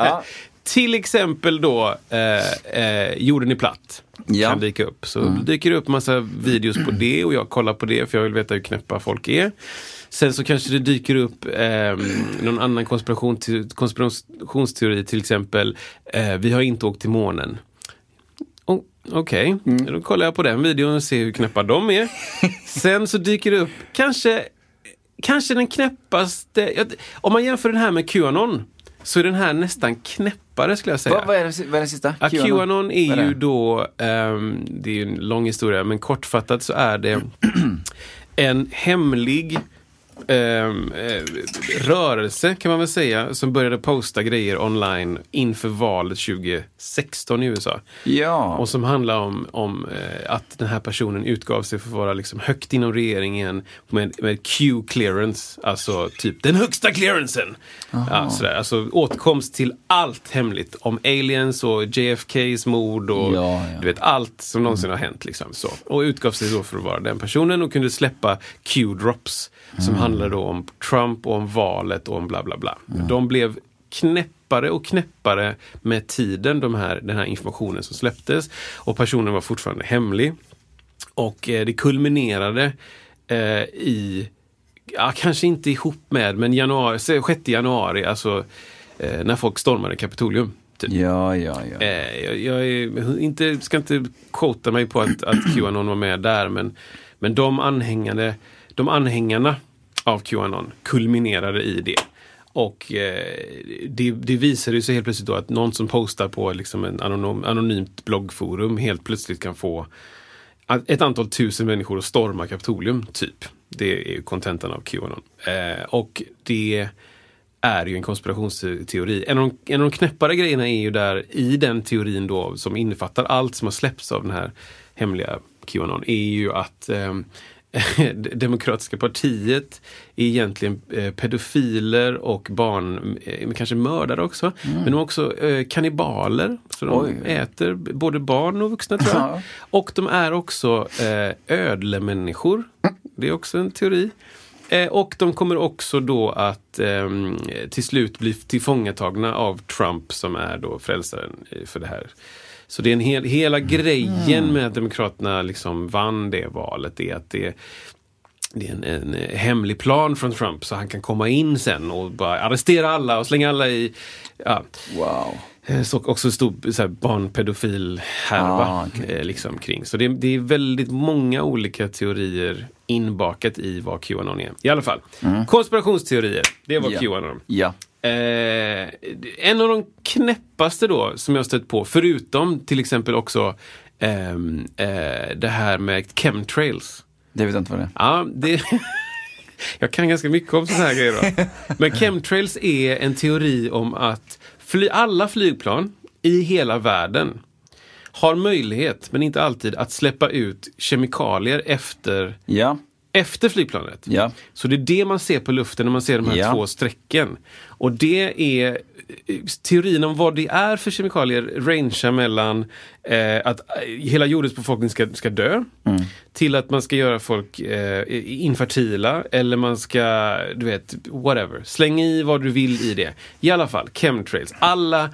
[laughs] Till exempel då eh, eh, jorden är platt. Ja. Kan dyka upp. Så dyker det upp massa videos på det och jag kollar på det för jag vill veta hur knäppa folk är. Sen så kanske det dyker upp eh, någon annan konspiration, konspirationsteori, till exempel eh, vi har inte åkt till månen. Okej, då kollar jag på den videon och ser hur knäppa de är. [laughs] Sen så dyker det upp kanske, kanske den knäppaste, om man jämför den här med Qanon så är den här nästan knäppare skulle jag säga. Vad, vad, är det, vad är det sista? Ja, Qanon är är ju då, ehm, det är ju en lång historia, men kortfattat så är det [clears throat] en hemlig eh, rörelse kan man väl säga, som började posta grejer online inför valet 2016 i USA. Ja. Och som handlar om, om eh, att den här personen utgav sig för att vara liksom högt inom regeringen med, med Q-clearance, alltså typ den högsta clearancen. Ja, sådär. Alltså åtkomst till allt hemligt om aliens och JFKs mord och Ja, ja. du vet allt som någonsin har hänt. Liksom, så. Och utgav sig då för att vara den personen och kunde släppa Q-drops som handlar då om Trump och om valet och om bla bla bla. De blev knäppare och knäppare med tiden, de här, den här informationen som släpptes. Och personen var fortfarande hemlig. Och eh, det kulminerade eh, i, ja kanske inte ihop med, men januari, 6 januari, alltså eh, när folk stormade Kapitolium. Typ. Ja, ja, ja. Eh, jag, jag är inte, ska inte quota mig på att, att Qanon var med där, men, men de, anhängande, de anhängarna av Qanon kulminerade i det. Och eh, det, det visade sig helt plötsligt då att någon som postar på liksom en anonym, anonymt bloggforum helt plötsligt kan få ett antal tusen människor att storma Kapitolium, typ. Det är ju kontentan av Qanon. Eh, och det är ju en konspirationsteori. En av, de, en av de knäppare grejerna är ju där i den teorin då som innefattar allt som har släppts av den här hemliga Qanon är ju att eh, [laughs] Demokratiska partiet är egentligen eh, pedofiler och barn, eh, kanske mördare också. Men de är också eh, kannibaler. Så de Oj. äter både barn och vuxna tror jag. Ja. Och de är också ödlemänniskor. Det är också en teori. Och de kommer också då att ehm, till slut bli tillfångatagna av Trump som är då frälsaren för det här. Så det är en hel, hela grejen med att Demokraterna liksom vann det valet är att det det är en, en hemlig plan från Trump så han kan komma in sen och bara arrestera alla och slänga alla i... Ja. Wow. Eh, Så också en stor så här, barnpedofil härva Ah, okej. eh, liksom, kring. Så det, det är väldigt många olika teorier inbakat i vad Qanon är. I alla fall, konspirationsteorier, det var Mm. Ja. Qanon. Ja. Eh, en av de knäppaste då som jag stött på, förutom till exempel också ehm, eh, det här med chemtrails. Det vet jag inte vad det är. Ja, det... [laughs] Jag kan ganska mycket om sådana här grejer. Då. Men chemtrails är en teori om att fly... alla flygplan i hela världen har möjlighet, men inte alltid, att släppa ut kemikalier efter, Ja. Efter flygplanet. Ja. Så det är det man ser på luften när man ser de här Ja. två strecken. Och det är teorin om vad det är för kemikalier rangear mellan eh, att eh, hela jordens befolkning ska, ska dö till att man ska göra folk eh, infertila eller man ska, du vet, whatever. Släng i vad du vill i det. I alla fall, chemtrails. Alla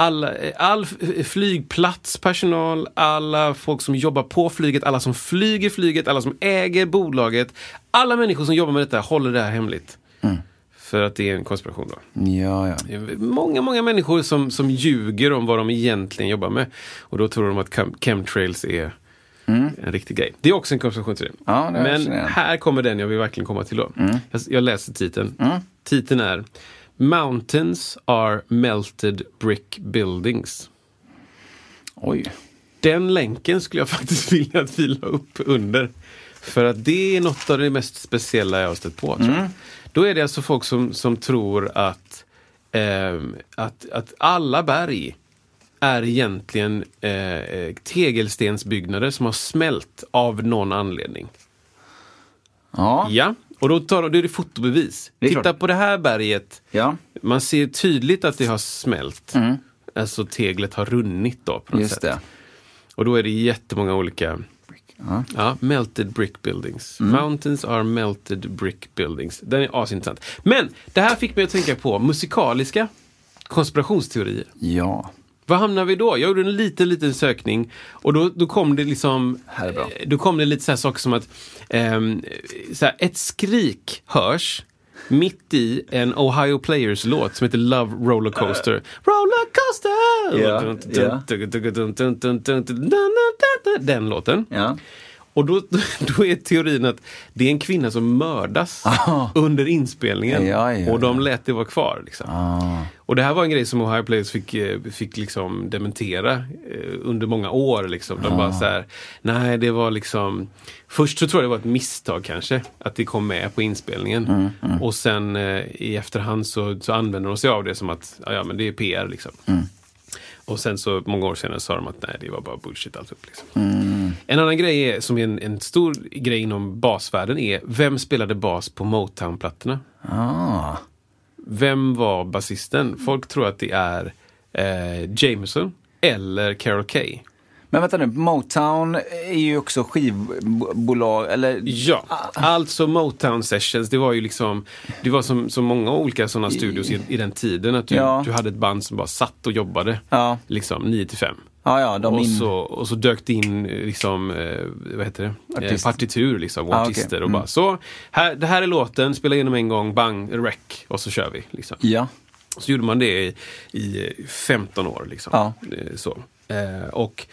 alla, all flygplatspersonal, alla folk som jobbar på flyget, alla som flyger flyget, alla som äger bolaget. Alla människor som jobbar med detta håller det här hemligt. För att det är en konspiration då. Ja, ja. Många, många människor som, som ljuger om vad de egentligen jobbar med. Och då tror de att chem- chemtrails är en riktig grej. Det är också en konspirationsteori. Ja, Men. Mm. här kommer den jag vill verkligen komma till då. Jag, jag läser titeln. Titeln är Mountains are melted brick buildings. Oj. Den länken skulle jag [laughs] faktiskt vilja att vi la upp under. För att det är något av det mest speciella jag har stött på. Tror jag. Då är det alltså folk som, som tror att, ehm, att, att alla berg är egentligen eh, eh, tegelstensbyggnader som har smält av någon anledning. Ja. Ja, och då, tar, då är det fotobevis. Det Titta klart. på det här berget. Ja. Man ser tydligt att det har smält. Alltså teglet har runnit då på något Just sätt. det. Och då är det jättemånga olika Ja. Ja, melted brick buildings. Mm. Mountains are melted brick buildings. Den är asintressant. Men det här fick mig att tänka på musikaliska konspirationsteorier. Ja. Vad hamnar vi då? Jag gjorde en liten, liten sökning och då, då kom det liksom Här är bra. eh, Då kom det lite så här saker som att ehm, så här, ett skrik hörs mitt i en Ohio Players-låt som heter Love Rollercoaster. Rollercoaster! Ja, Den låten. Ja. Och då, [laughs] då är teorin att det är en kvinna som mördas under inspelningen. Ja, ja, och de ja. lät det vara kvar. Liksom. Ah. Och det här var en grej som Ohio Players fick, eh, fick liksom dementera eh, under många år. Liksom. De bara så här, nej det var liksom Först så tror jag det var ett misstag kanske, att det kom med på inspelningen. Och sen eh, i efterhand så, så använder de sig av det som att, ja, ja men det är PR liksom. Och sen så många år senare sa de att nej, det var bara bullshit alltihop. Liksom. En annan grej är, som är en, en stor grej inom basvärlden är, vem spelade bas på Motown-plattorna? Ah. Vem var basisten? Folk tror att det är eh, Jameson eller Carol Kay. Men vänta nu, Motown är ju också skivbolag, eller? Ja, alltså Motown Sessions, det var ju liksom Det var som, som många olika sådana studios i, i den tiden. Att du, Ja. du hade ett band som bara satt och jobbade. Ja. Liksom 9 till 5. Ja, ja, de Och in... så, och så dök det in liksom, eh, vad heter det? Eh, Artist. partitur liksom, och Ah, artister. Och bara, så, här, det här är låten, spela igenom en gång, bang, rec, och så kör vi. Liksom. Ja. Så gjorde man det i, i eh, 15 år. Liksom. Ja. Eh, Så. Eh, och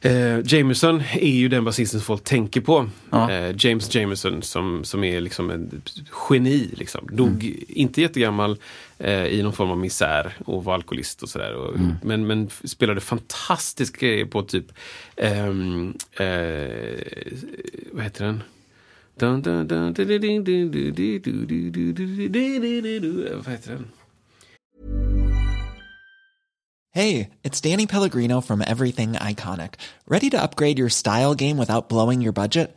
eh, Jameson är ju den basisten som folk tänker på. Ja. Eh, James Jameson som, som är liksom en geni. Liksom. Dog Mm. inte jättegammal eh, i någon form av misär och var alkoholist och sådär. Mm. Men, men spelade fantastisk grejer på typ, eh, eh, vad heter den? Vad heter den? It's Danny Pellegrino from Everything Iconic. Ready to upgrade your style game without blowing your budget?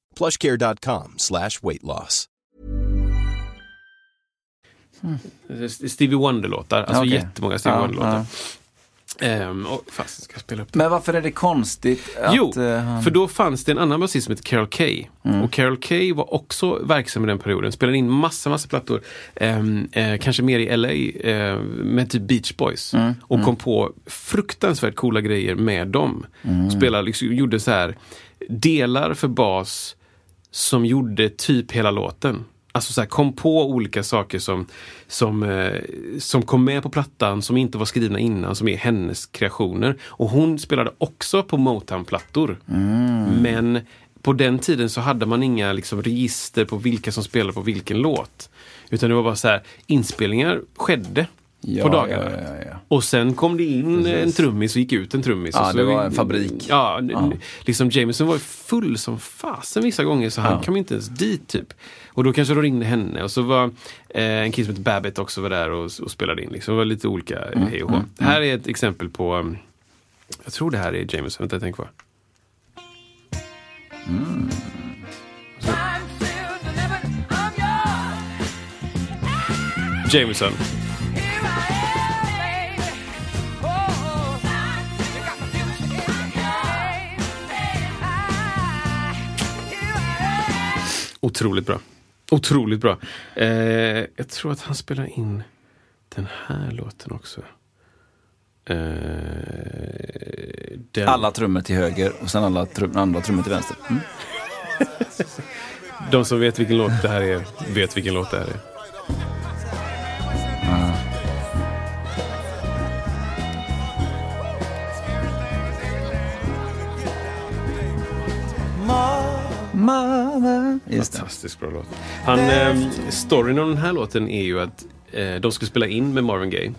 plushcare.com slash weight loss. Stevie Wonder-låtar. Alltså Okej. jättemånga Stevie Ja, Wonder-låtar. Ehm, och, fast ska jag spela upp det? Men varför är det konstigt att... Jo, han- för då fanns det en annan basist som hette Carol Kay. Och Carol Kay var också verksam i den perioden. Spelade in massa, massa plattor. Ehm, eh, kanske mer i LA eh, med typ Beach Boys. Och kom på fruktansvärt coola grejer med dem. Spelade, liksom, gjorde så här delar för bas som gjorde typ hela låten. Alltså så här, kom på olika saker som, som, eh, som kom med på plattan som inte var skrivna innan, som är hennes kreationer. Och hon spelade också på Motown-plattor. Men på den tiden så hade man inga liksom, register på vilka som spelade på vilken låt. Utan det var bara så här, inspelningar skedde Ja, på dagarna. ja, ja. Och sen kom det in Precis. en trummis och gick ut en trummis. Ja, det var en fabrik. Ja, liksom Jameson var full som fasen vissa gånger så han kom inte ens dit typ. Och då kanske de ringde henne och så var eh, en kille som heter Babbitt också var där och, och spelade in. Liksom. Det var lite olika Mm, hej och hå. Här är ett exempel på, um, jag tror det här är Jameson, vänta jag tänker på. Jameson. Otroligt bra. Otroligt bra. Eh, jag tror att han spelar in den här låten också. Eh, den. Alla trummor till höger och sen alla trum, andra trummor till vänster. Mm. De som vet vilken låt det här är, vet vilken låt det här är. Mamma. Just. Fantastiskt bra låt. Han, eh, storyn om den här låten är ju att eh, de ska spela in med Marvin Gaye.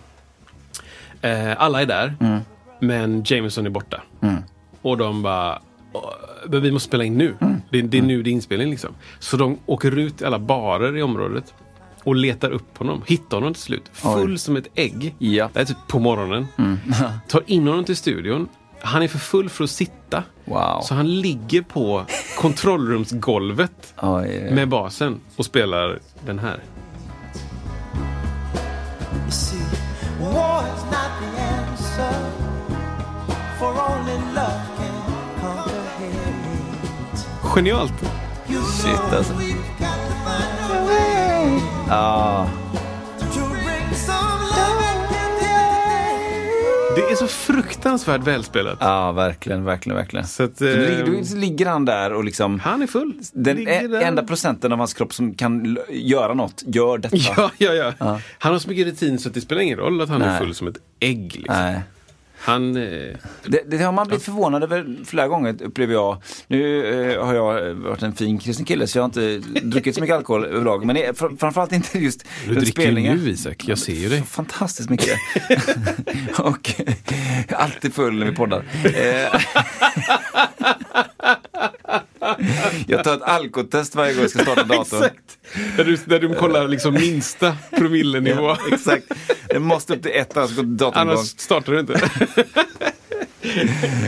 Eh, alla är där, men Jameson är borta. Och de bara, "Åh, men vi måste spela in nu. Det, det är nu det är inspelning liksom. Så de åker ut till alla barer i området och letar upp honom. Hittar honom till slut. Full som ett ägg. Ja. Det är typ på morgonen. [laughs] Tar in honom till studion. Han är för full för att sitta. Wow. Så han ligger på kontrollrumsgolvet [laughs] Oj, med basen och spelar den här. You see, war is Det är så fruktansvärt välspelat. ja, verkligen, verkligen, verkligen. Så att, Så eh, ligger, då ligger han där och liksom han är full. den Ligger e- där. enda procenten av hans kropp som kan göra något, gör detta. [laughs] Ja, ja, ja, Han har så mycket rutin så det spelar ingen roll att han är Nej. full som ett ägg. Liksom. Nej. Han... Eh, Det, det har man blivit förvånad över flera gånger upplever jag. Nu eh, har jag eh, varit en fin kristen kille så jag har inte druckit så mycket alkohol överlag. Men det är fr- framförallt inte just du dricker ju spelningar. nu Isak, jag ser ju dig. Fantastiskt mycket. [laughs] och eh, alltid full när vi poddar. [laughs] [laughs] Jag tar ett alkotest varje gång jag ska starta [laughs] datorn. Exakt! Där du, där du kollar liksom minsta promillenivå. Ja, exakt. Det måste upp till ett annars går datorn igång. Annars startar du inte. [laughs]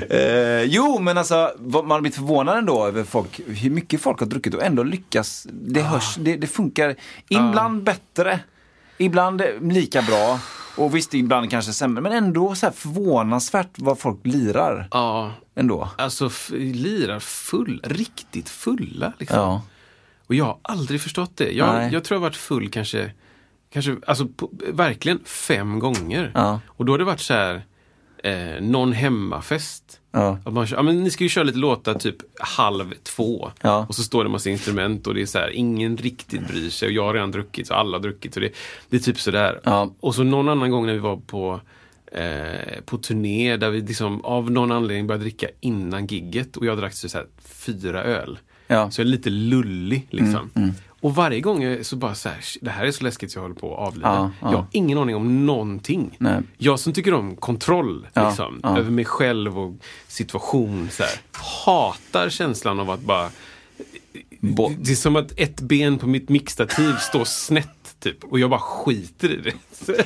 Eh, jo, men alltså man har blivit förvånad ändå över folk, hur mycket folk har druckit och ändå lyckas. Det, hörs, det, det funkar ibland bättre, ibland lika bra. Och visst, ibland kanske sämre, men ändå så här förvånansvärt vad folk lirar. ja, Ändå. alltså lirar full, riktigt fulla. Liksom. Ja. Och jag har aldrig förstått det. Jag, jag tror jag varit full kanske, kanske alltså på, verkligen fem gånger. Ja. Och då har det varit så här, eh, någon hemmafest. Ja. Att man, ja, men ni ska ju köra lite låtar typ halv två. Ja. Och så står det massa instrument och det är så här, ingen riktigt bryr sig. Och jag har redan druckit, så alla har druckit. Så det, det är typ sådär. Ja. Och så någon annan gång när vi var på eh, på turné där vi liksom av någon anledning började dricka innan gigget och jag drack så här fyra öl. Ja. Så jag är lite lullig liksom. Och varje gång så bara så här, "Shit, det här är så läskigt så jag håller på att avlida. Ja, ja. Jag har ingen aning om någonting. Nej. Jag som tycker om kontroll liksom, ja. över mig själv och situation. Så här, hatar känslan av att bara Bo- det är som att ett ben på mitt mixtativ står snett typ och jag bara skiter i det.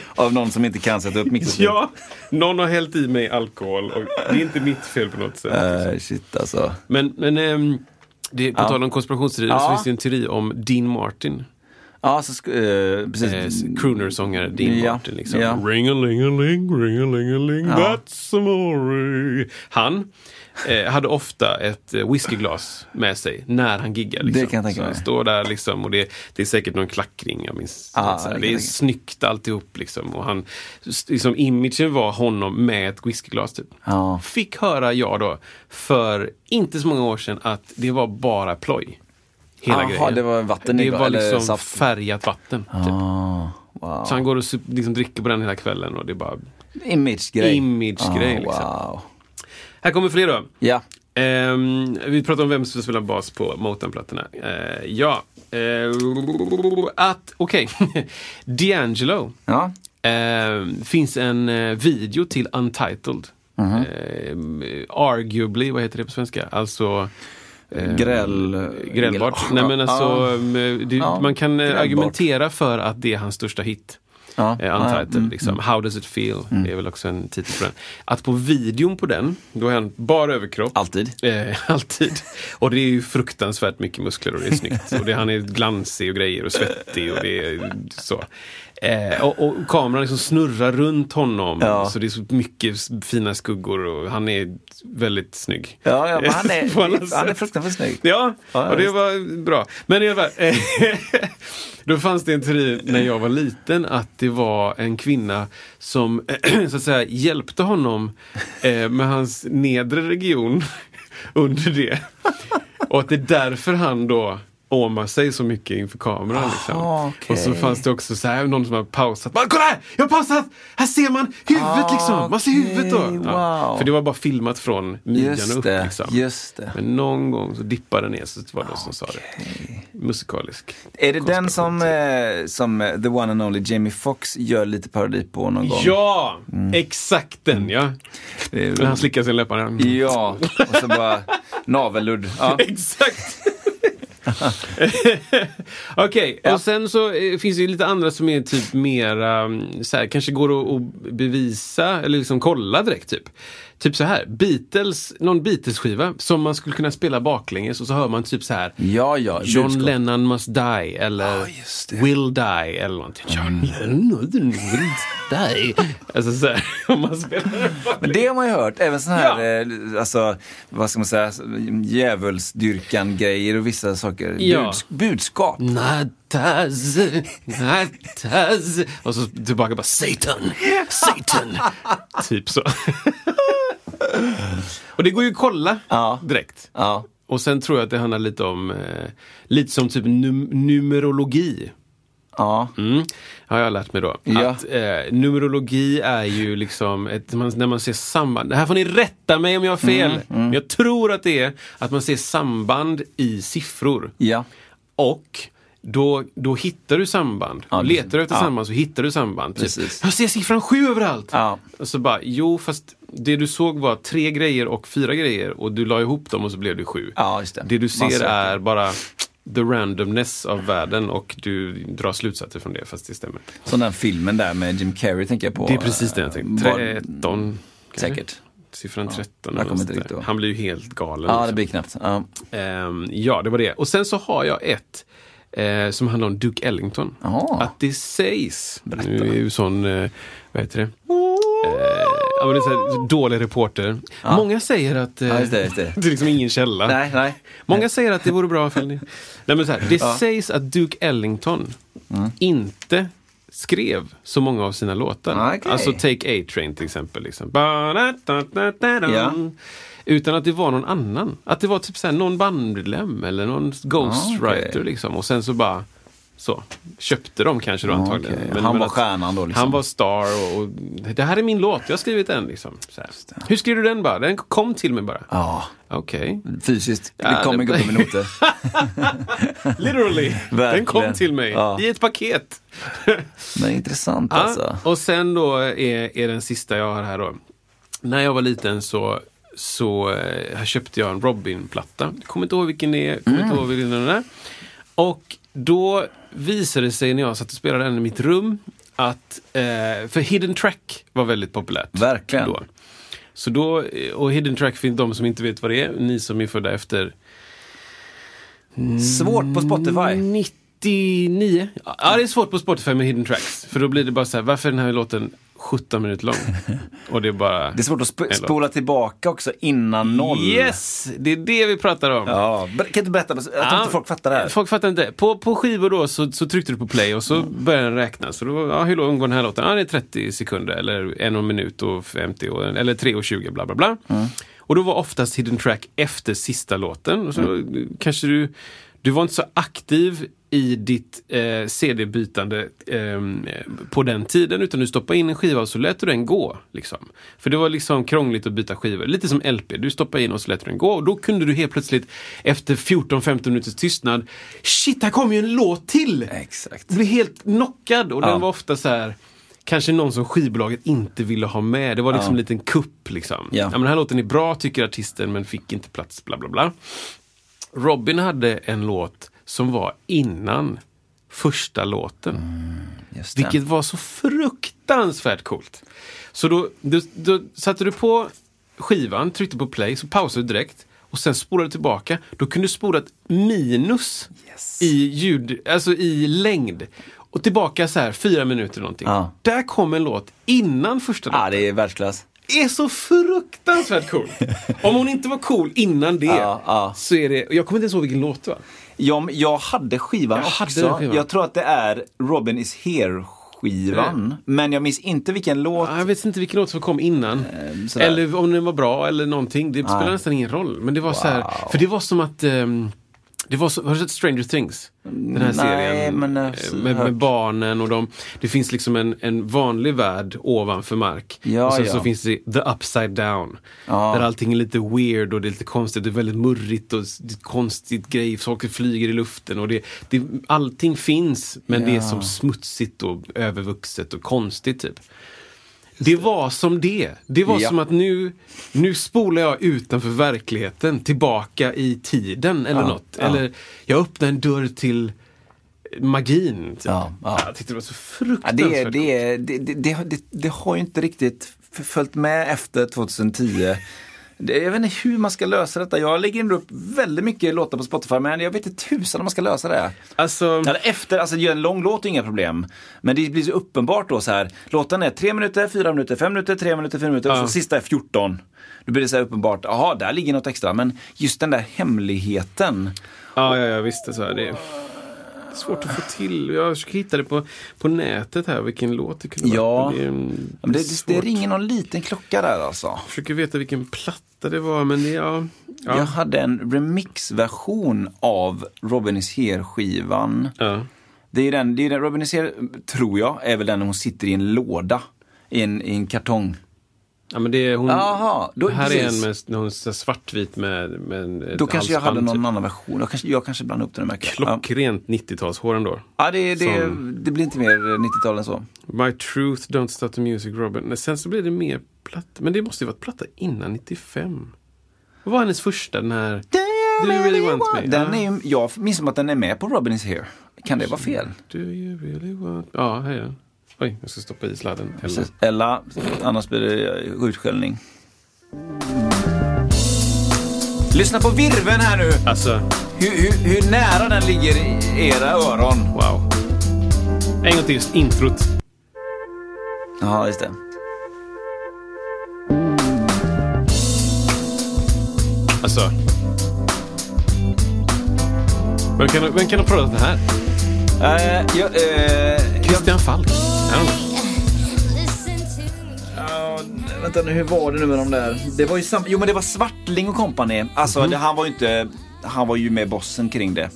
[laughs] Av någon som inte kan sätta upp mixer. ja, någon har hällt i mig alkohol och det är inte mitt fel på något sätt. Uh, shit alltså. Men, men ehm, det, på Ja. tal om konspirationsteorier så Ja. finns det en teori om Dean Martin. Ja, så eh, precis. Eh, crooner-sångare Dean Ja, Martin. Liksom. ja. Ring-a-ling-a-ling, ring-a-ling-a-ling, Ja. that's amore. Han eh, hade ofta ett eh, whiskyglas med sig när han giggade. Liksom. Det kan jag tänka så mig. han står där liksom och det, det är säkert någon klackring. Jag minns, Ja, så här. det det är tänka snyggt alltihop. Liksom. Och han, liksom, imagen var honom med ett whiskyglas. Typ. Ja. Fick höra jag då för inte så många år sedan att det var bara ploj. Hela Jaha, grejen. det var vatten Det var eller liksom saft? färgat vatten. Typ. Ah, wow. Så han går och sup- liksom dricker på den hela kvällen och det är bara... Image-grej. Image-grej, Ah, liksom. Wow. Här kommer fler då. Ja. Ehm, vi pratar om vem som spelar bas på Motown-plattorna. Eh, ja. Uh, att, okej. [laughs] D'Angelo. Ja. Ehm, finns en eh, video till Untitled. Ehm, arguably, vad heter det på svenska? Alltså... ehm, Gräl... Grälbart. Nej men alltså, Ja. ehm, det, Ja, man kan eh, grälbart. argumentera för att det är hans största hit. Ja. Eh, Ja, Untitled, mm, liksom. How does it feel? Det är väl också en titel på den. Att på videon på den, då är han bara överkropp. Alltid. Eh, [laughs] alltid. Och det är ju fruktansvärt mycket muskler och det är snyggt. [laughs] Och det, han är glansig och grejer och svettig och det är så. Eh, och, och kameran liksom snurrar runt honom. Ja. Så det är så mycket fina skuggor och han är väldigt snygg. Ja, ja men han är, [laughs] han är fruktansvärt snygg. Ja, Ja, och det var bra. Men i alla fall, eh, [laughs] då fanns det en teori när jag var liten att det var en kvinna som [clears throat] så att säga hjälpte honom eh, med hans nedre region [laughs] under det. Och att det är därför han då åmar sig så mycket inför kameran. Liksom. Aha, okej. Och så fanns det också så här, någon som har pausat. Bara, Kolla här! Jag har pausat! Här ser man huvudet Ah, liksom! Man ser huvudet då! wow. För det var bara filmat från midjan upp. det, Liksom. just det. Men någon gång så dippade den ner så var det som sa det. Musikalisk. Är det den som, eh, som eh, the one and only Jamie Foxx gör lite parodi på någon gång? Ja! Exakt den ja! Det är- han slickar sin läppar. Ja, och så bara navelludd. Ja. [laughs] Exakt! [laughs] Okej, och sen så eh, finns det ju lite andra som är typ mera, mm, så här, kanske går att, att bevisa eller liksom kolla direkt typ. Typ så här, Beatles, någon Beatles-skiva som man skulle kunna spela baklänges och så hör man typ så här Ja, ja. John budskap. Lennon must die eller det. will die eller någonting. John Lennon will die. Alltså så här, [laughs] om man spelar Men det har man ju hört, även sån här, eh, alltså, vad ska man säga, djävulsdyrkan-grejer och vissa saker. Ja. Buds- budskap. Natas, natas. Och så tillbaka bara Satan, Satan. [laughs] typ så. Och det går ju att kolla Ja. direkt. Ja. Och sen tror jag att det handlar lite om, eh, lite som typ num- numerologi. Ja. Mm, har jag lärt mig då. Ja. Att eh, numerologi är ju liksom, ett, man, när man ser samband. Det här får ni rätta mig om jag har fel. Mm, Men jag tror att det är att man ser samband i siffror. Ja. Och då, då hittar du samband. Ja, Letar du efter ja. samband så hittar du samband. Typ, Precis. jag ser siffran sju överallt! Ja. Och så bara, jo fast det du såg var tre grejer och fyra grejer och du la ihop dem och så blev det sju. Ja, det. Det du ser är bara the randomness av världen och du drar slutsatser från det fast det stämmer. Som den filmen där med Jim Carrey tänker jag på. Det är precis det jag tänkte. Var- 13. kanske? Säkert. Siffran 13. jag eller kommer något inte sånt riktigt där. ihåg. Han blir ju helt galen. Ja, också. det blir knappt. Ja. Ehm, ja, det var det. Och sen så har jag ett eh, som handlar om Duke Ellington. Jaha. Att det sägs, Berätta. nu är ju sån, eh, vad heter det? Eh, ja, men det är så här, dålig reporter. Många säger att eh, Ja, just det, just det. [laughs] det är liksom ingen källa. Nej, nej. Många säger att det vore bra ifall ni... Nej, men så här, det sägs att Duke Ellington Mm. inte skrev så många av sina låtar. Okej. Alltså Take A-Train till exempel. Liksom. Ja. Utan att det var någon annan. Att det var typ så någon bandmedlem eller någon ghostwriter. okej. liksom. Och sen så bara Så. Köpte dem kanske då antagligen. okej. Men- Han men var stjärnan då, liksom. Han var star och, och det här är min låt, jag har skrivit den. Liksom. Hur skrev du den bara? Den kom till mig bara. Ja, Okej. fysiskt. Ja, det kom det- gubbe med noter. [laughs] Literally. den kom till mig Ja. i ett paket. Men intressant Ja, alltså. och sen då är, är den sista jag har här då. När jag var liten så, så eh, köpte jag en Robin-platta. Kommer inte ihåg vilken det är. Kommer inte ihåg vilken den är. Och då visade det sig när jag satt och spelade den i mitt rum att, eh, för Hidden Track var väldigt populärt. Verkligen. Då. Så då, eh, och Hidden Track för de som inte vet vad det är, ni som är födda efter Svårt på Spotify. 99. Ja, det är svårt på Spotify med hidden tracks. För då blir det bara så här, varför är den här låten 17 minuter lång? [laughs] Och det är bara... Det är svårt att sp- spola tillbaka också innan noll. Yes! Det är det vi pratar om. Ja, kan du berätta? Jag tror Ja, inte folk fattar det här. Folk fattar inte. På, på skivor då så, så tryckte du på play och så började den räkna. Så då, ja, hur lång var den här låten? Ja, det är 30 sekunder eller en minut och 50 och, eller 3 och 20 bla bla bla. Och då var oftast hidden track efter sista låten. Och så kanske du, du var inte så aktiv i ditt eh, CD-bytande ehm, på den tiden utan du stoppade in en skiva och så lät du den gå. Liksom. För det var liksom krångligt att byta skivor. Lite som LP. Du stoppade in och så lät du den gå och då kunde du helt plötsligt efter 14-15 minuters tystnad Shit, här kommer ju en låt till! Exakt. Du blev helt knockad och Ja. den var ofta så här Kanske någon som skivbolaget inte ville ha med. Det var liksom Ja. en liten kupp liksom. Ja. men den här låten är bra tycker artisten men fick inte plats bla bla bla. Robin hade en låt som var innan första låten. Det. Vilket var så fruktansvärt coolt. Så då, då, då satte du på skivan, tryckte på play, så pausade du direkt. Och sen spolade du tillbaka. Då kunde du spola ett minus Yes. i ljud, alltså i längd. Och tillbaka så här fyra minuter någonting. Ja. Där kom en låt innan första låten. Ja, det är världsklass. är så fruktansvärt cool. [laughs] Om hon inte var cool innan det, Ja, ja. så är det... Jag kommer inte ens ihåg vilken låt det var. Jag, jag hade skivan Jag hade också. skivan. Jag tror att det är Robin is here-skivan. Men jag minns inte vilken låt. Ja, Jag vet inte vilken låt som kom innan. Ehm, sådär. eller om den var bra eller någonting. Det spelar nästan ingen roll. Men det var så här, för det var som att ehm, det var så, har du sett Stranger Things? Den här Nej, serien. men, eh, med, med barnen och de. Det finns liksom en, en vanlig värld ovanför mark. Ja, och sen ja. så finns det the upside down. Ja. Där allting är lite weird och det är lite konstigt. Det är väldigt murrigt och konstigt grej. Saker flyger i luften och det, det, allting finns. Men det är som smutsigt och övervuxet och konstigt typ. Det var som det. Det var Ja. som att nu, nu spolar jag utanför verkligheten, tillbaka i tiden eller Ja, något. ja. Eller jag öppnar en dörr till magin. Typ. Ja, ja. Jag tyckte det var så fruktansvärt det, det, det, det, har- inte riktigt följt med efter 2010. Det, jag vet inte hur man ska lösa detta. Jag lägger ändå upp väldigt mycket låtar på Spotify men jag vet inte tusan om man ska lösa det. Alltså, Eller efter, alltså göra en lång låt är inga problem. Men det blir så uppenbart då så här. Låten är tre minuter, fyra minuter, fem minuter, tre minuter, fyra minuter och Ja. så sista är 14. Då blir det så här uppenbart, jaha, där ligger något extra. Men just den där hemligheten. ja, ja, jag visste så här. Det är svårt att få till. Jag försöker hitta det på, på nätet här, vilken låt det kunde Ja. vara. Det, är, Men det, det, det svårt. ringer någon liten klocka där alltså. Jag försöker veta vilken platta det var, men det, ja. ja. Jag hade en remixversion av Robin is here-skivan. ja. Det är den, det är den, Robin is here, tror jag, är väl den när hon sitter i en låda. I en, i en kartong. Ja, men det är hon... Jaha, då- här är precis. en med, är så svartvit med, med ett Då kanske jag hade någon typ. annan version. Jag kanske, jag kanske blandade upp den och märker. Ja. Klockrent 90-talshår ändå. Ja, det, det, Som- det blir inte mer 90-tal än så. My Truth, Don't Stop the Music, Robin. Men Sen så blir det mer platta. Men det måste ju varit platta innan 95. Vad var hennes första, den här... Do you really want me? Den är ju, jag minns som att den är med på Robin is here. Kan det vara fel? Do you really want... Ja, här är den. Oj, jag ska stoppa i sladden. Eller... Eller annars blir det utskällning. Lyssna på virven här nu. Alltså, Hur, hur, hur nära den ligger i era öron. wow. En gång till, introt. Ja, just det. Alltså. Vem kan, vem kan ha pratat det här? Uh, jag, eh, Christian Falk? Vänta nu, hur var det nu med de där? Det var ju sam- jo men det var Svartling och company. Alltså det, han var ju inte, han var ju med bossen kring det.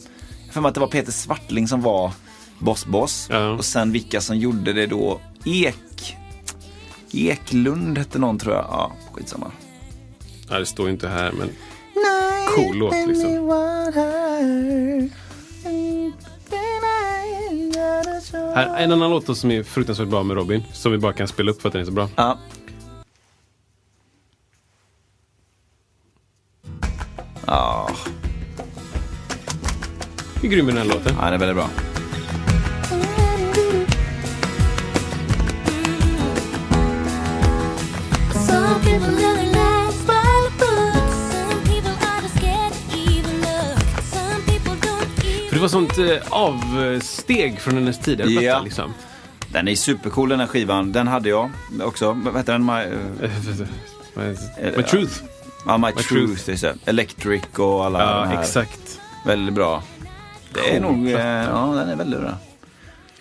Jag för mig att det var Peter Svartling som var Boss Boss. Ja. Och sen vilka som gjorde det då. Ek. Eklund hette någon tror jag. Ja, skitsamma. Ja, det står ju inte här, men cool låt liksom. Här, en annan låt som är fruktansvärt bra med Robin, som vi bara kan spela upp för att den är så bra. Ja. Ja, Hur grym är den här låten? ja, den är väldigt bra. Some people var sånt eh, avsteg från hennes tidigare Ja. platta liksom. Den är supercool den här skivan. Den hade jag också. Vad heter den? My, [laughs] eh, My truth. ja, My, My Truth. Truth. Electric och alla de Ja, här. exakt. Väldigt bra. Det är Cool nog, eh, ja den är väldigt bra.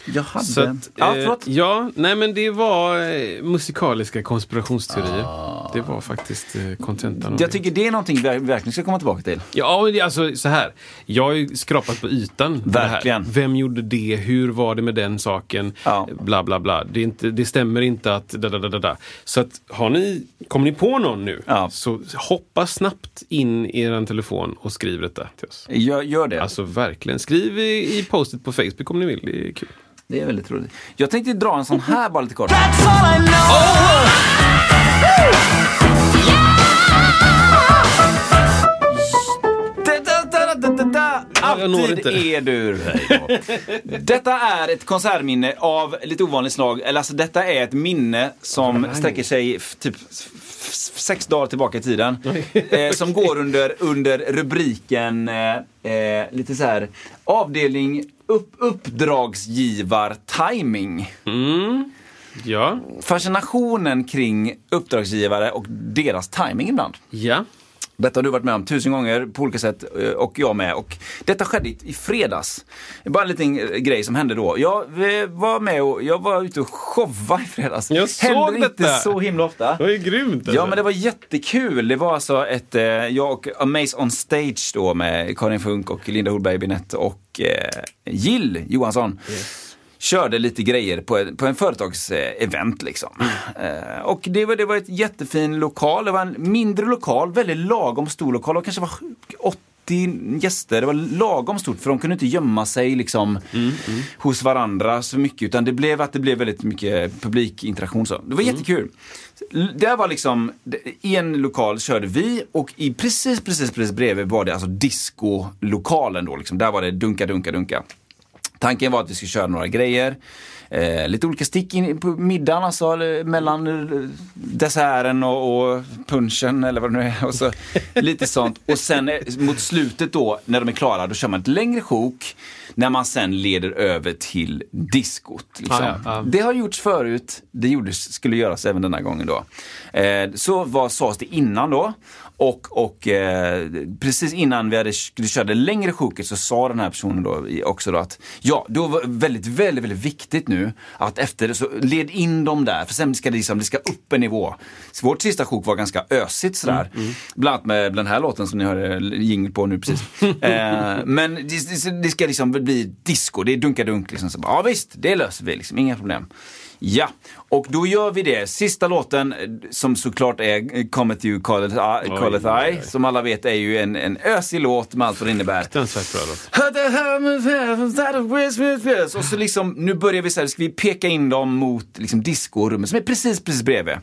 Jag hade... Att, ja, förlåt. ja, nej men det var musikaliska konspirationsteorier. Det var faktiskt eh, kontentan Jag tycker det är någonting vi verkligen ska komma tillbaka till. Ja, alltså så här. Jag har ju skrapat på ytan. Verkligen. Vem gjorde det? Hur var det med den saken? Ja. Bla, bla, bla. Det, inte, det stämmer inte att... Da, da, da, da. Så att, har ni, kommer ni på någon nu, Ja. så hoppa snabbt in i er telefon och skriv detta till oss. Gör, gör det. Alltså verkligen. Skriv i, i postet på Facebook om ni vill. Det är kul. Det är väldigt roligt. Jag tänkte dra en sån här bara lite kort. Da, da, da. jag når Alltid är du. Detta är ett konsertminne av lite ovanligt slag. Eller alltså detta är ett minne som sträcker sig typ sex dagar tillbaka i tiden. Eh, som går under, under rubriken eh, eh, lite så här avdelning upp, uppdragsgivar-timing. Ja. Fascinationen kring uppdragsgivare och deras timing ibland. Ja. Detta har du varit med om tusen gånger på olika sätt eh, och jag med. Och detta skedde i- fredags. Bara en liten eh, grej som hände då. Jag eh, var med och jag var ute och showade i fredags. Jag såg Händer inte detta. så himla ofta. Det var ju grymt. Ja men det var jättekul. Det var alltså ett, jag och Amaze on Stage då med Karin Funk och Linda Holberg Binett och Jill Johansson. Körde lite grejer på, ett- på en företagsevent liksom. Eh, och det var, det var ett jättefin lokal. Det var en mindre lokal, väldigt lagom stor lokal. Och kanske var 80 gäster. Det var lagom stort för de kunde inte gömma sig liksom hos varandra så mycket. Utan det blev att det blev väldigt mycket publikinteraktion. Så. Det var jättekul. L- Det var liksom, det- i en lokal körde vi och i precis, precis, precis bredvid var det alltså discolokalen då. Liksom. Där var det dunka, dunka, dunka. Tanken var att vi skulle köra några grejer. Eh, lite olika stick in på middagen, alltså mellan eh, desserten och, och punchen eller vad det nu är. Och så, [laughs] lite sånt. Och sen eh, mot slutet då, när de är klara, då kör man ett längre sjok. När man sen leder över till diskot. Liksom. Ja, ja. Det har gjorts förut, det gjordes, skulle göras även denna gången då. Eh, så var, sades det innan då. Och, och eh, precis innan vi hade, det längre sjoket så sa den här personen då också då att ja, då var väldigt, väldigt, väldigt viktigt nu att efter det så led in dem där för sen ska det, liksom, det ska upp en nivå. Så vårt sista sjok var ganska ösigt sådär. Bland annat med den här låten som ni hörde jingel på nu precis. [laughs] eh, men det, det, det ska liksom bli disco, det är dunka-dunk liksom. Så, ja visst, det löser vi liksom, inga problem. Ja, och då gör vi det. Sista låten eh, som såklart är eh, Comet You Calleth I, Calleth I som alla vet är ju en, en ösig låt med allt vad det innebär. Fruktansvärt. Och så liksom, nu börjar vi så här, ska vi peka in dem mot liksom discorummet som är precis, precis bredvid.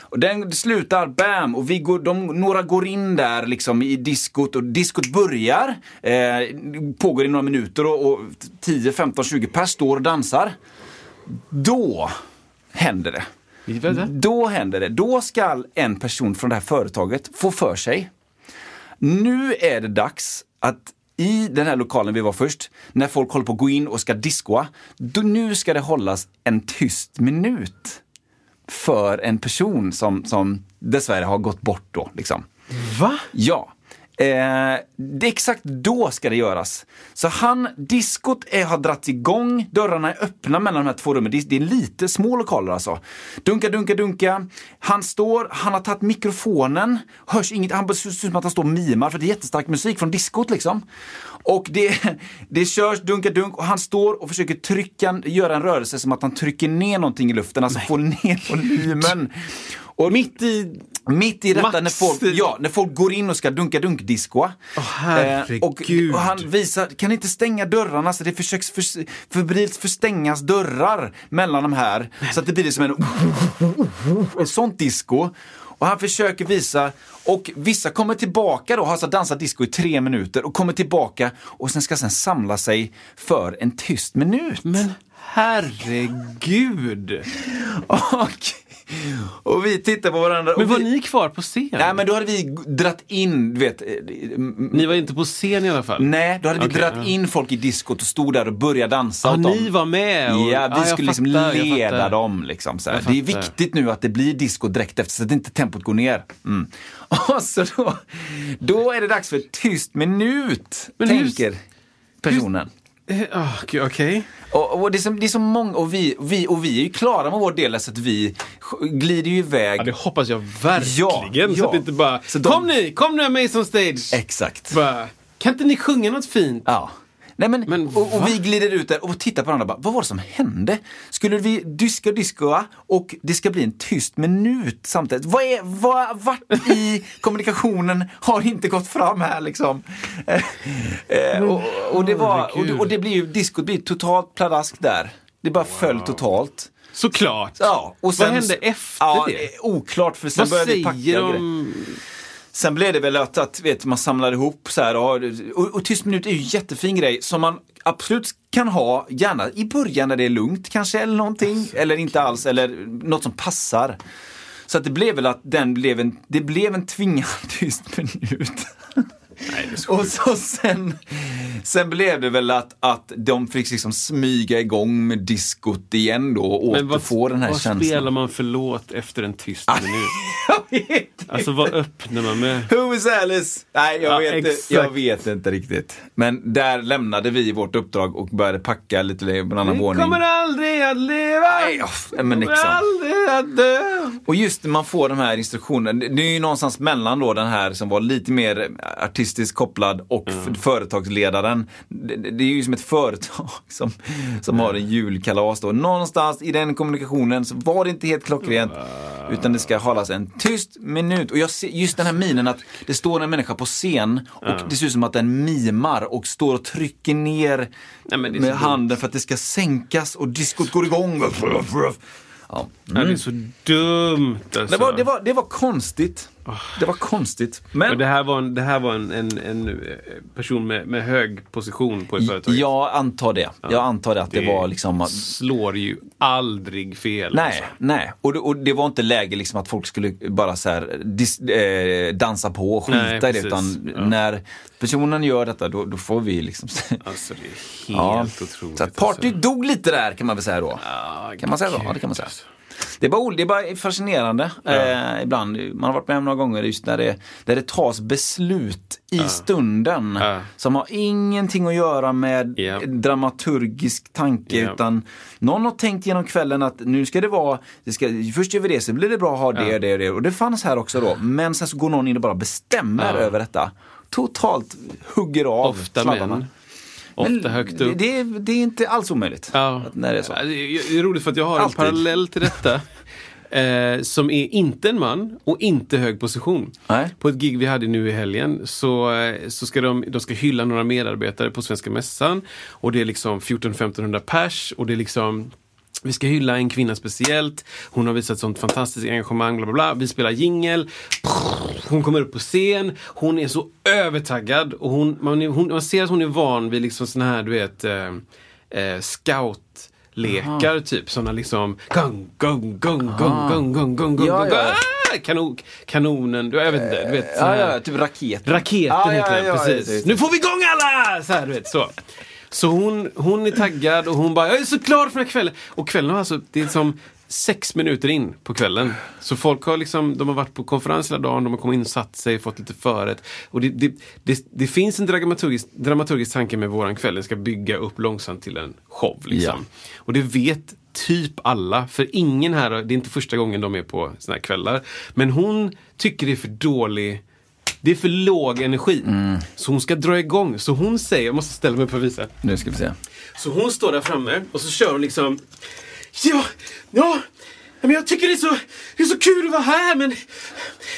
Och den slutar, bam, och vi går, de, några går in där liksom i diskot och diskot börjar. Eh, pågår i några minuter och, och 10, 15, 20 pers står och dansar. Då händer det. Då händer det. Då ska en person från det här företaget få för sig. Nu är det dags att i den här lokalen vi var först, när folk håller på att gå in och ska diskoa, då nu ska det hållas en tyst minut för en person som, som dessvärre har gått bort då. Liksom. Va? Ja. Eh, det exakt då ska det göras. Så han, diskot är, har dragits igång, dörrarna är öppna mellan de här två rummen. Det, är- det är lite små lokaler alltså. Dunka, dunka, dunka. Han står, han har tagit mikrofonen, hörs inget, han ser ut som att han står och mimar för det är jättestark musik från diskot liksom. Och det, [laughs] det körs dunka, dunk och han står och försöker trycka, göra en rörelse som att han trycker ner någonting i luften, alltså få ner volymen. Och mitt i Mitt i detta Max- när folk, ja, när folk går in och ska dunka dunk diskoa. herregud. och, och han visar, kan inte stänga dörrarna så det försöks för, febrilt förstängas dörrar mellan de här. Så att det blir som en, ett sånt disco. Och han försöker visa, och vissa kommer tillbaka då, har alltså dansat disco i tre minuter och kommer tillbaka och sen ska sen samla sig för en tyst minut. Men herregud! [laughs] Och, och vi tittar på varandra. Men var vi, ni kvar på scen? Nej men då hade vi dratt in, du vet, eh, Ni var inte på scen i alla fall? Nej, då hade vi Okej, dratt ja. in folk i diskot och stod där och började dansa Ja, åt dem. ni var med? Och, Ja, vi jag skulle liksom fattar, leda dem. Liksom, så Det är viktigt nu att det blir disco direkt efter så att inte tempot går ner. Mm. [laughs] Och så då, då är det dags för tyst minut, Men tänker personen. Eh, ah, okej, Okej. Och, och det, är så, det är så många, och vi, vi, och vi är ju klara med vår del så att vi glider ju iväg. Ja, det hoppas jag verkligen. Ja, Så ja. att det inte bara, Så de- kom ni, kom nu med som stage. Exakt. Bara, kan inte ni sjunga något fint? Ja. Nej, men, Men och, och vi glider ut där och tittar på varandra. Bara, vad var det som hände? Skulle vi diska diskoa och det ska bli en tyst minut samtidigt? Vad är, vad, vart i [laughs] kommunikationen har inte gått fram här liksom? Eh, eh, och, och, det var, och, och det blir ju, diskot blir totalt pladask där. Det bara föll totalt. Såklart. Ja, och Vad hände efter ja, det? Oklart för sen Vad började vi packa och grejer. Sen blev det väl att, att vet, man samlar ihop så här och, och, och tyst minut är ju en jättefin grej som man absolut kan ha, gärna i början när det är lugnt kanske eller någonting. Eller inte alls, eller något som passar. Så att det blev väl att den blev en, det blev en tvingande [laughs] tyst minut. Och så sen, sen blev det väl att, att de fick liksom smyga igång med diskot igen då och Men vad, återfå den här vad känslan. spelar man för låt efter en tyst [laughs] minut? Jag vet Alltså vad öppnar man med? Who is Alice? Nej, jag, Ja, vet, exakt. jag vet inte riktigt. Men där lämnade vi vårt uppdrag och började packa lite på en annan Vi våning. kommer aldrig att leva! Nej, nej, men Vi liksom. aldrig att dö! Och just när man får de här instruktionerna, det är ju någonstans mellan då den här som var lite mer artistiskt kopplad och f- företagsledaren. Det, det är ju som ett företag [laughs] som, som har en julkalas då. Någonstans i den kommunikationen så var det inte helt klockrent. Utan det ska hållas en tyst minut. Och jag ser just den här minen att det står en människa på scen och det ser ut som att den mimar och står och trycker ner Nej, med handen för att det ska sänkas och diskot går igång. Ja. Ja, det är så dumt alltså. Det var, det, var, det var konstigt. Det var konstigt. Och Men det här var en, det här var en, en, en eh, person med, med hög position på ett företag. jag antar det. Jag antar det att det, var liksom... att- slår ju aldrig fel. Nej, alltså. nej. Och det, och det var inte läge liksom att folk skulle bara så här, dis, eh, dansa på och skita Nej, i det. precis. Utan Ja. när personen gör detta, då, då får vi liksom... Alltså det är Ja. helt otroligt. Så att party alltså. dog lite där kan man väl säga då. Ja, Kan man säga så? Ja, det kan man säga. Det är bara, det är bara fascinerande eh, ibland. Man har varit med om några gånger just när det, där det tas beslut i stunden Ja. som har ingenting att göra med Ja. dramaturgisk tanke Ja. utan någon har tänkt genom kvällen att nu ska det vara, det ska, först gör vi det, så blir det bra att ha det Ja. och det och det. Och det fanns här också då. Men sen så går någon in och bara bestämmer Ja. över detta. Totalt hugger av Ofta sladdarna. män. Ofta högt det, upp. det, är, det är inte alls omöjligt. Ja. När det är så. Ja, Det är, det är roligt för att jag har Alltid. en parallell till detta. [laughs] Eh, som är inte en man och inte hög position. Nej. På ett gig vi hade nu i helgen så, eh, så ska de, de ska hylla några medarbetare på Svenska Mässan. Och det är liksom 14-1500 pers och det är liksom vi ska hylla en kvinna speciellt. Hon har visat sånt fantastiskt engagemang. Bla bla bla. Vi spelar jingel. Hon kommer upp på scen. Hon är så övertaggad. Och hon, man, hon, man ser att hon är van vid liksom sån här, du vet, eh, eh scout lekar Aha. typ. Såna liksom gung, gung, gung, Aha. gung, gung, gung, gung, gung, ja, ja. Ah, kanon, kanonen, du, vet inte. Du vet, eh, ja, ja, typ raket. Raketen ah, heter ja, den, ja, precis. Ja, nu får vi igång alla! Så här, du vet, så. Så hon, hon är taggad och hon bara, jag är så klar för den här kvällen. Och kvällen har alltså, det är som sex minuter in på kvällen. Så folk har liksom, de har varit på konferens hela dagen, de har kommit in och satt sig, fått lite förrätt. Och det, det, det, det finns en dramaturgisk, dramaturgisk tanke med våran kväll, den ska bygga upp långsamt till en show. Liksom. Och det vet typ alla, för ingen här, det är inte första gången de är på såna här kvällar. Men hon tycker det är för dålig det är för låg energi. Så hon ska dra igång. Så hon säger, jag måste ställa mig upp och visa. Nu ska vi se. Så hon står där framme och så kör hon liksom Ja, ja, men jag tycker det är, så, det är så kul att vara här men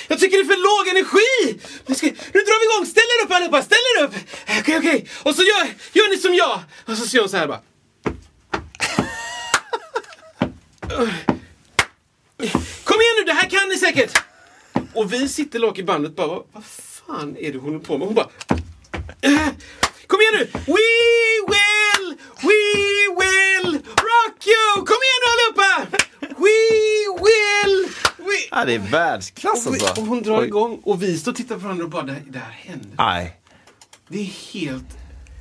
jag tycker det är för låg energi. Ska, nu drar vi igång, ställ er upp allihopa, ställ er upp! Okej, okej. Och så gör, gör ni som jag. Och så gör hon så här bara. [laughs] Kom igen nu, det här kan ni säkert! Och vi sitter lågt i bandet bara, vad, fan är det hon håller på med? Hon bara, "Eh, kom igen nu! We will, we will rock you! Kom igen nu allihopa! We will, we... Ja, det är världsklass Och, vi, alltså. och hon drar Oj. igång och vi står och tittar på varandra och bara, det, här- det här händer. Nej. Det är helt...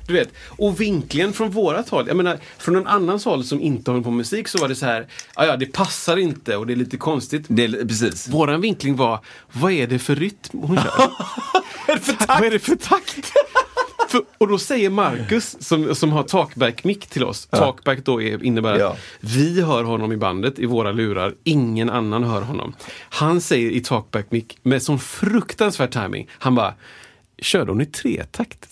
Du vet, och vinklingen från vårat håll, jag menar från någon annans håll som inte håller på med musik så var det så här, ja ja det passar inte och det är lite konstigt. Det är, precis. Våran vinkling var, vad är det för rytm hon kör? [laughs] [laughs] vad, är det för takt? [laughs] för och då säger Marcus, som, som har talkback-mick till oss, talkback då är, innebär att Ja. vi hör honom i bandet, i våra lurar, ingen annan hör honom. Han säger i talkback-mick med sån fruktansvärd timing. han bara, körde hon i tretakt?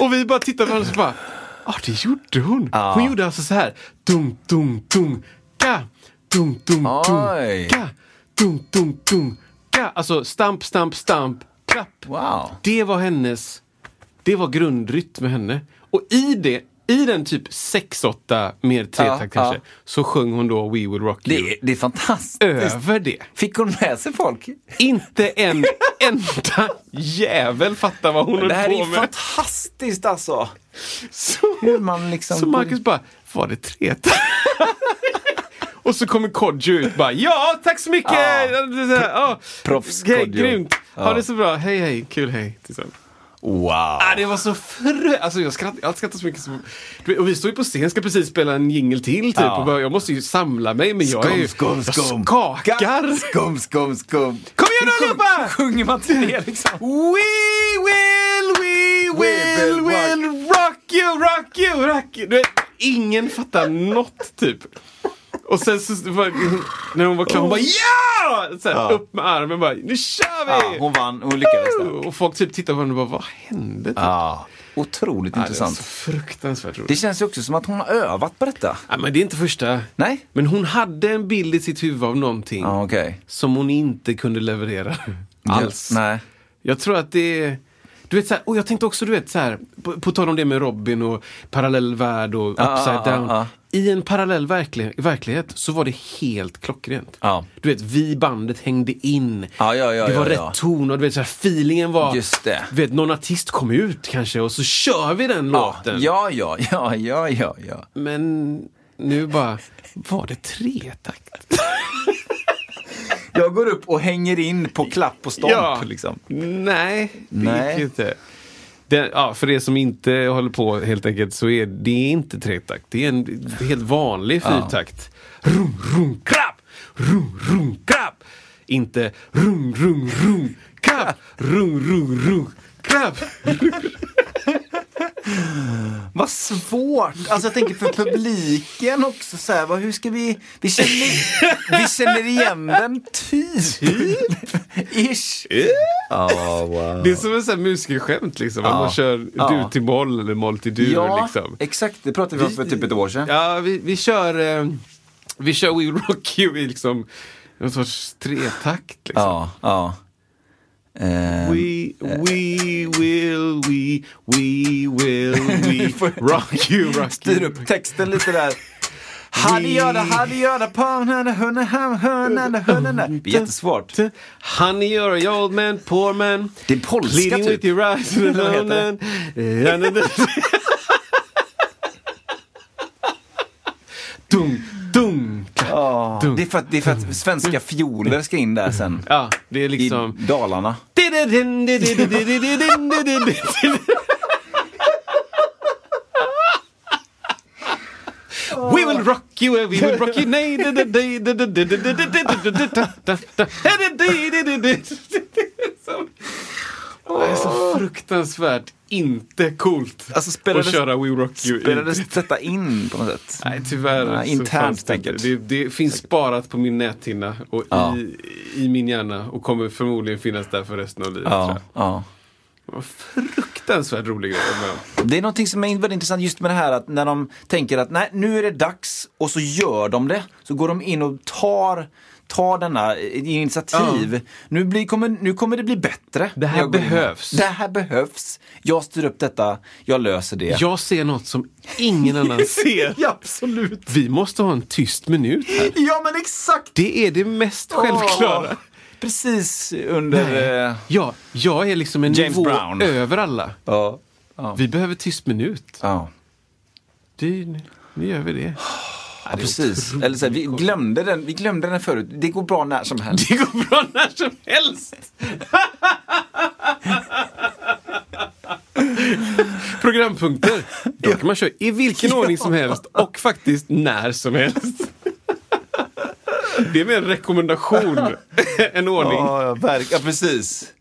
Och vi bara tittar på varandra och så bara, ja det gjorde hon. Hon gjorde alltså så här, dum, dum, dum, ka, dum, dum, dum, Oj. ka, dum, dum, dum, ka. Alltså stamp, stamp, stamp, klapp. Wow. Det var hennes, det var grundrytm med henne. Och i det, i den typ 6-8, mer tretakt Ja, kanske, ja. så sjöng hon då We Will Rock Det You. är, det är fantastiskt. Över det. Fick hon med sig folk? Inte en [laughs] enda jävel fattar vad hon Det här höll är på ju med. fantastiskt alltså. Så, Hur man liksom... så Marcus bara, var det tre [laughs] Och så kommer Kodjo ut bara, ja tack så mycket! Ja. Ja. Proffs Kodjo. Grymt! Ha det så bra, hej hej, kul hej. Tillsammans. Wow. Ah, det var så frö... Alltså jag skrattar, jag skrattat så mycket som... Och vi står ju på scen, ska precis spela en jingle till typ. Ja. Och jag måste ju samla mig, men jag är ju... Skum, skum. Jag skakar! Skum, skum, skum. Kom igen nu allihopa! Sjunger man till det liksom? We will, we will, will will rock you, rock you, rock you. Du vet, ingen fattar något typ. Och sen så när hon var klar, hon bara ja! Så här, Ja. Upp med armen bara, nu kör Ja, vi! hon vann, hon lyckades där. och folk typ tittar på henne och bara, vad hände? Typ. Ja. Otroligt Ja, det intressant. så fruktansvärt roligt. Det känns ju också som att hon har övat på detta. Ja, men det är inte första. Nej? Men hon hade en bild i sitt huvud av någonting Ja, okej. som hon inte kunde leverera alls. Nej. Jag tror att det är... Du vet, så här, och jag tänkte också, du vet, så här, på, på tal om det med Robin och parallell värld och Ja, upside ja, ja, down. I en parallell verklig, verklighet så var det helt klockrent. Ja. Du vet, vi bandet hängde in. Ja, ja, det var rätt ton och du vet, så här, feelingen var... Just det. Du vet, någon artist kom ut kanske och så kör vi den låten. ja, ja, ja, ja, ja, ja. Men nu bara, var det tretakt? [laughs] Jag går upp och hänger in på klapp och stomp liksom. Nej, det Nej. gick inte. Det, ja, för er som inte håller på helt enkelt så är det inte tretakt. Det är en helt vanlig fyrtakt. Rum, rum, krabb! Rum, rum, krabb! Inte rum, rum, rum, krabb! Rum, rum, rum, krabb! Vad svårt! Alltså jag tänker för publiken också så här, vad, hur ska vi... Vi känner, vi känner igen den typ. Ish. Ja, wow. Det är som en sån här musikerskämt liksom. Ja. man kör Ja. dur till moll eller moll till dur Ja, liksom. exakt. Det pratade vi om för typ ett år sedan. Ja, vi, vi kör eh, Vi kör We Rock You i liksom någon sorts tretakt liksom. Ja, ja. Eh, We, we will, we, we will, we [laughs] rock you, rock Styr you. upp texten lite där. Göra, på hörna, hörna, hörna, hörna. Det är jättesvårt. Honey you're a old man, poor man. Det är polska typ. with your eyes [laughs] alone. [laughs] Dum, Dunka, ja. dunk, det, är för att, det är för att svenska fioler ska in där sen. Ja, det är liksom... I Dalarna. We will rock you, we will rock you. Nej, det är så fruktansvärt inte coolt Alltså, spelades- att köra We Rock You. Spelades detta in på något sätt? [laughs] Nej, tyvärr. Nej, internt säkert. det, det finns sparat på min näthinna och Ja. i, i min hjärna och kommer förmodligen finnas där för resten av livet. Ja, ja. Fruktansvärt rolig grej. Det är någonting som är väldigt intressant just med det här att när de tänker att nej, nu är det dags och så gör de det. Så går de in och tar, tar denna initiativ. Nu, blir, kommer, nu kommer det bli bättre. Det här Jag behövs. Det här behövs. Jag styr upp detta, jag löser det. Jag ser något som ingen annan [laughs] ser. Ja, absolut. Vi måste ha en tyst minut här. Ja men exakt! Det är det mest självklara. Precis under... eh, Ja, jag är liksom en James nivå Brown. över alla. ja. Ja. Vi behöver tyst minut. ja. Det, nu gör vi det. Ja, precis. Eller så här, vi, glömde den, vi glömde den förut. Det går bra när som helst. [laughs] Det går bra när som helst. [laughs] Programpunkter. Då kan man köra i vilken [laughs] ordning som helst och faktiskt när som helst. Det är mer en rekommendation än ordning. Ja, ja, verk- ja, precis.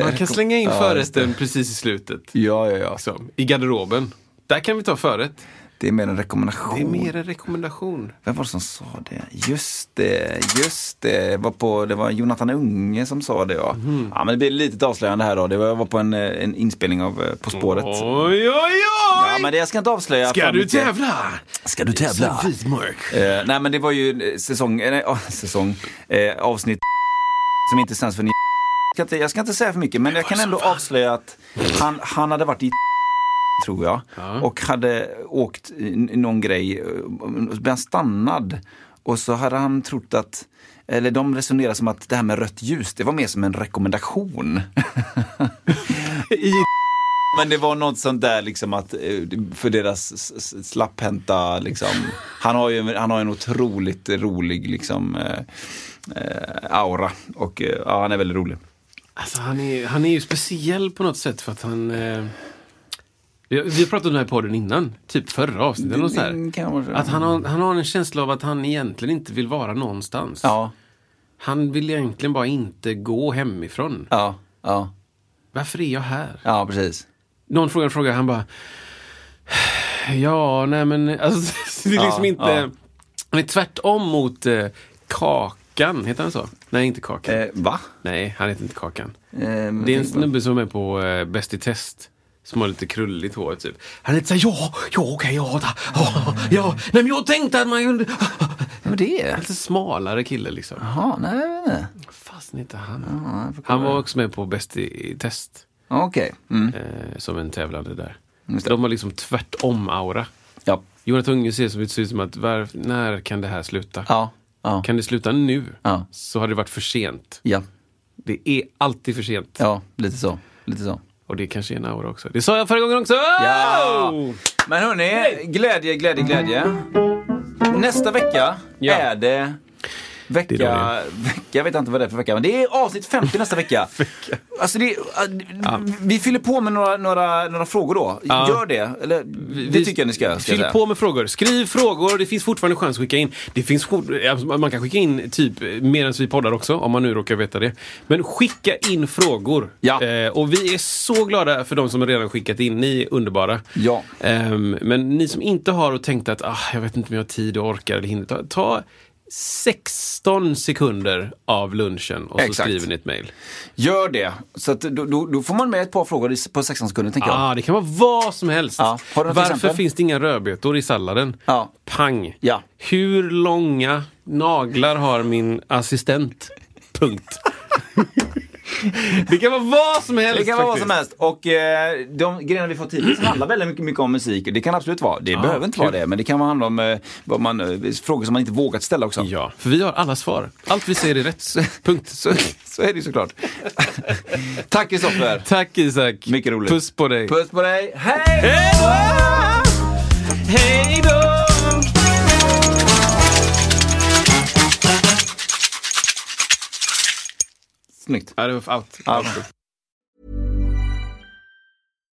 Man kan slänga in Ja, förrätten precis i slutet. Ja, ja, ja. Så, I garderoben. Där kan vi ta förrätt. Det är mer en rekommendation. Det är mer en rekommendation. Vem var det som sa det? Just det, just det. Jag var på, det var Jonathan Unge som sa det ja. Mhm. Ja men det blir lite avslöjande här då. Det var, jag var på en, eh, en inspelning av eh, På spåret. Oj, oj, oj! Ja men det, jag ska inte avslöja. Ska du mycket. tävla? Ska du tävla? Eh, nej men det var ju säsong, nej, oh, säsong, eh, avsnitt som inte sänds för ni jag ska, inte, jag ska inte säga för mycket men jag kan ändå avslöja att han, han hade varit i tror jag Ja. och hade åkt någon grej eh, blev han stannad och så hade han trott att eller de resonerade som att det här med rött ljus, det var mer som en rekommendation. [laughs] I [laughs] Men det var något sånt där liksom att eh, för deras slapphänta liksom. Han har ju han har en otroligt rolig liksom eh, eh, aura och eh, ja, han är väldigt rolig. Alltså han är, han är ju speciell på något sätt för att han... Eh, vi, har- pratat om den här podden innan, typ förra avsnittet. eller något sånt Mm, här. kanske. Att han har, han har en känsla av att han egentligen inte vill vara någonstans. Ja, Han vill egentligen bara inte gå hemifrån. ja, ja, Varför är jag här? ja precis. Någon frågar en fråga, han bara... Ja, nej men... Alltså, [laughs] det är liksom Ja, inte... Han är tvärtom mot eh, Kakan, heter han så? Nej, inte Kakan. Eh, va? Nej, han heter inte Kakan. Eh, Det är en snubbe som är på eh, Bäst i test. Som har lite krulligt hår typ. Han är lite såhär, ja, ja okej, ja, da, ja, ja, nej men jag tänkte att man kunde... Vad det är? Lite smalare kille liksom. Jaha, nej, jag vet inte. Fastän inte han. Ja. Han var också med på Bäst i, i test. Okej. Mm. Eh, som en tävlande där. De har liksom tvärtom-aura. Ja. Jonathan Unge ser som, ser ut som att var, när kan det här sluta? Ja. Ja. Kan det sluta nu? Ja. Så har det varit för sent. Ja. Det är alltid för sent. ja, lite så. Lite så. Och det kanske är en aura också. Det sa jag förra gången också! Ja. Men hörni, glädje, glädje, glädje. Nästa vecka Ja. är det vecka, Det vecka, jag vet inte vad det är för vecka, men det är avsnitt 50 nästa [laughs] vecka. Alltså det, Vi fyller på med några, några, några frågor då. Ja. Gör det, eller det tycker jag ni ska, ska Fyll säga. på med frågor. Skriv frågor. Det finns fortfarande chans att skicka in. Det finns, man kan skicka in typ medan vi poddar också, om man nu råkar veta det. Men skicka in frågor. Ja. Eh, och vi är så glada för de som redan skickat in. Ni är underbara. Ja. Ehm, men ni som inte har och tänkt att ah, jag vet inte om jag har tid och orkar eller hinner. Ta, ta 16 sekunder av lunchen och så Exakt. skriver ni ett mejl. Gör det. Så att då, då, då får man med ett par frågor på 16 sekunder tänker jag. Ah, det kan vara vad som helst. Något Varför exempel? finns det inga rödbetor i salladen? Ja. Pang. Ja. Hur långa naglar har min assistent? Punkt. [laughs] [laughs] det kan vara vad som helst. Det kan vara vad som helst. Och eh, de grejerna vi fått hittills handlar väldigt mycket, mycket om musik. Det kan absolut vara. Det behöver inte kul. vara det. Men det kan handla om eh, vad man, eh, frågor som man inte vågat ställa också. Ja, för vi har alla svar. Allt vi säger är rätt. [laughs] Punkt. Så, så är det ju såklart. [laughs] Tack Kristoffer. Tack Isak. Mycket roligt. Puss på dig. Puss på dig. Hej då! Hej då! Snyggt. Ja, det var out. Ja.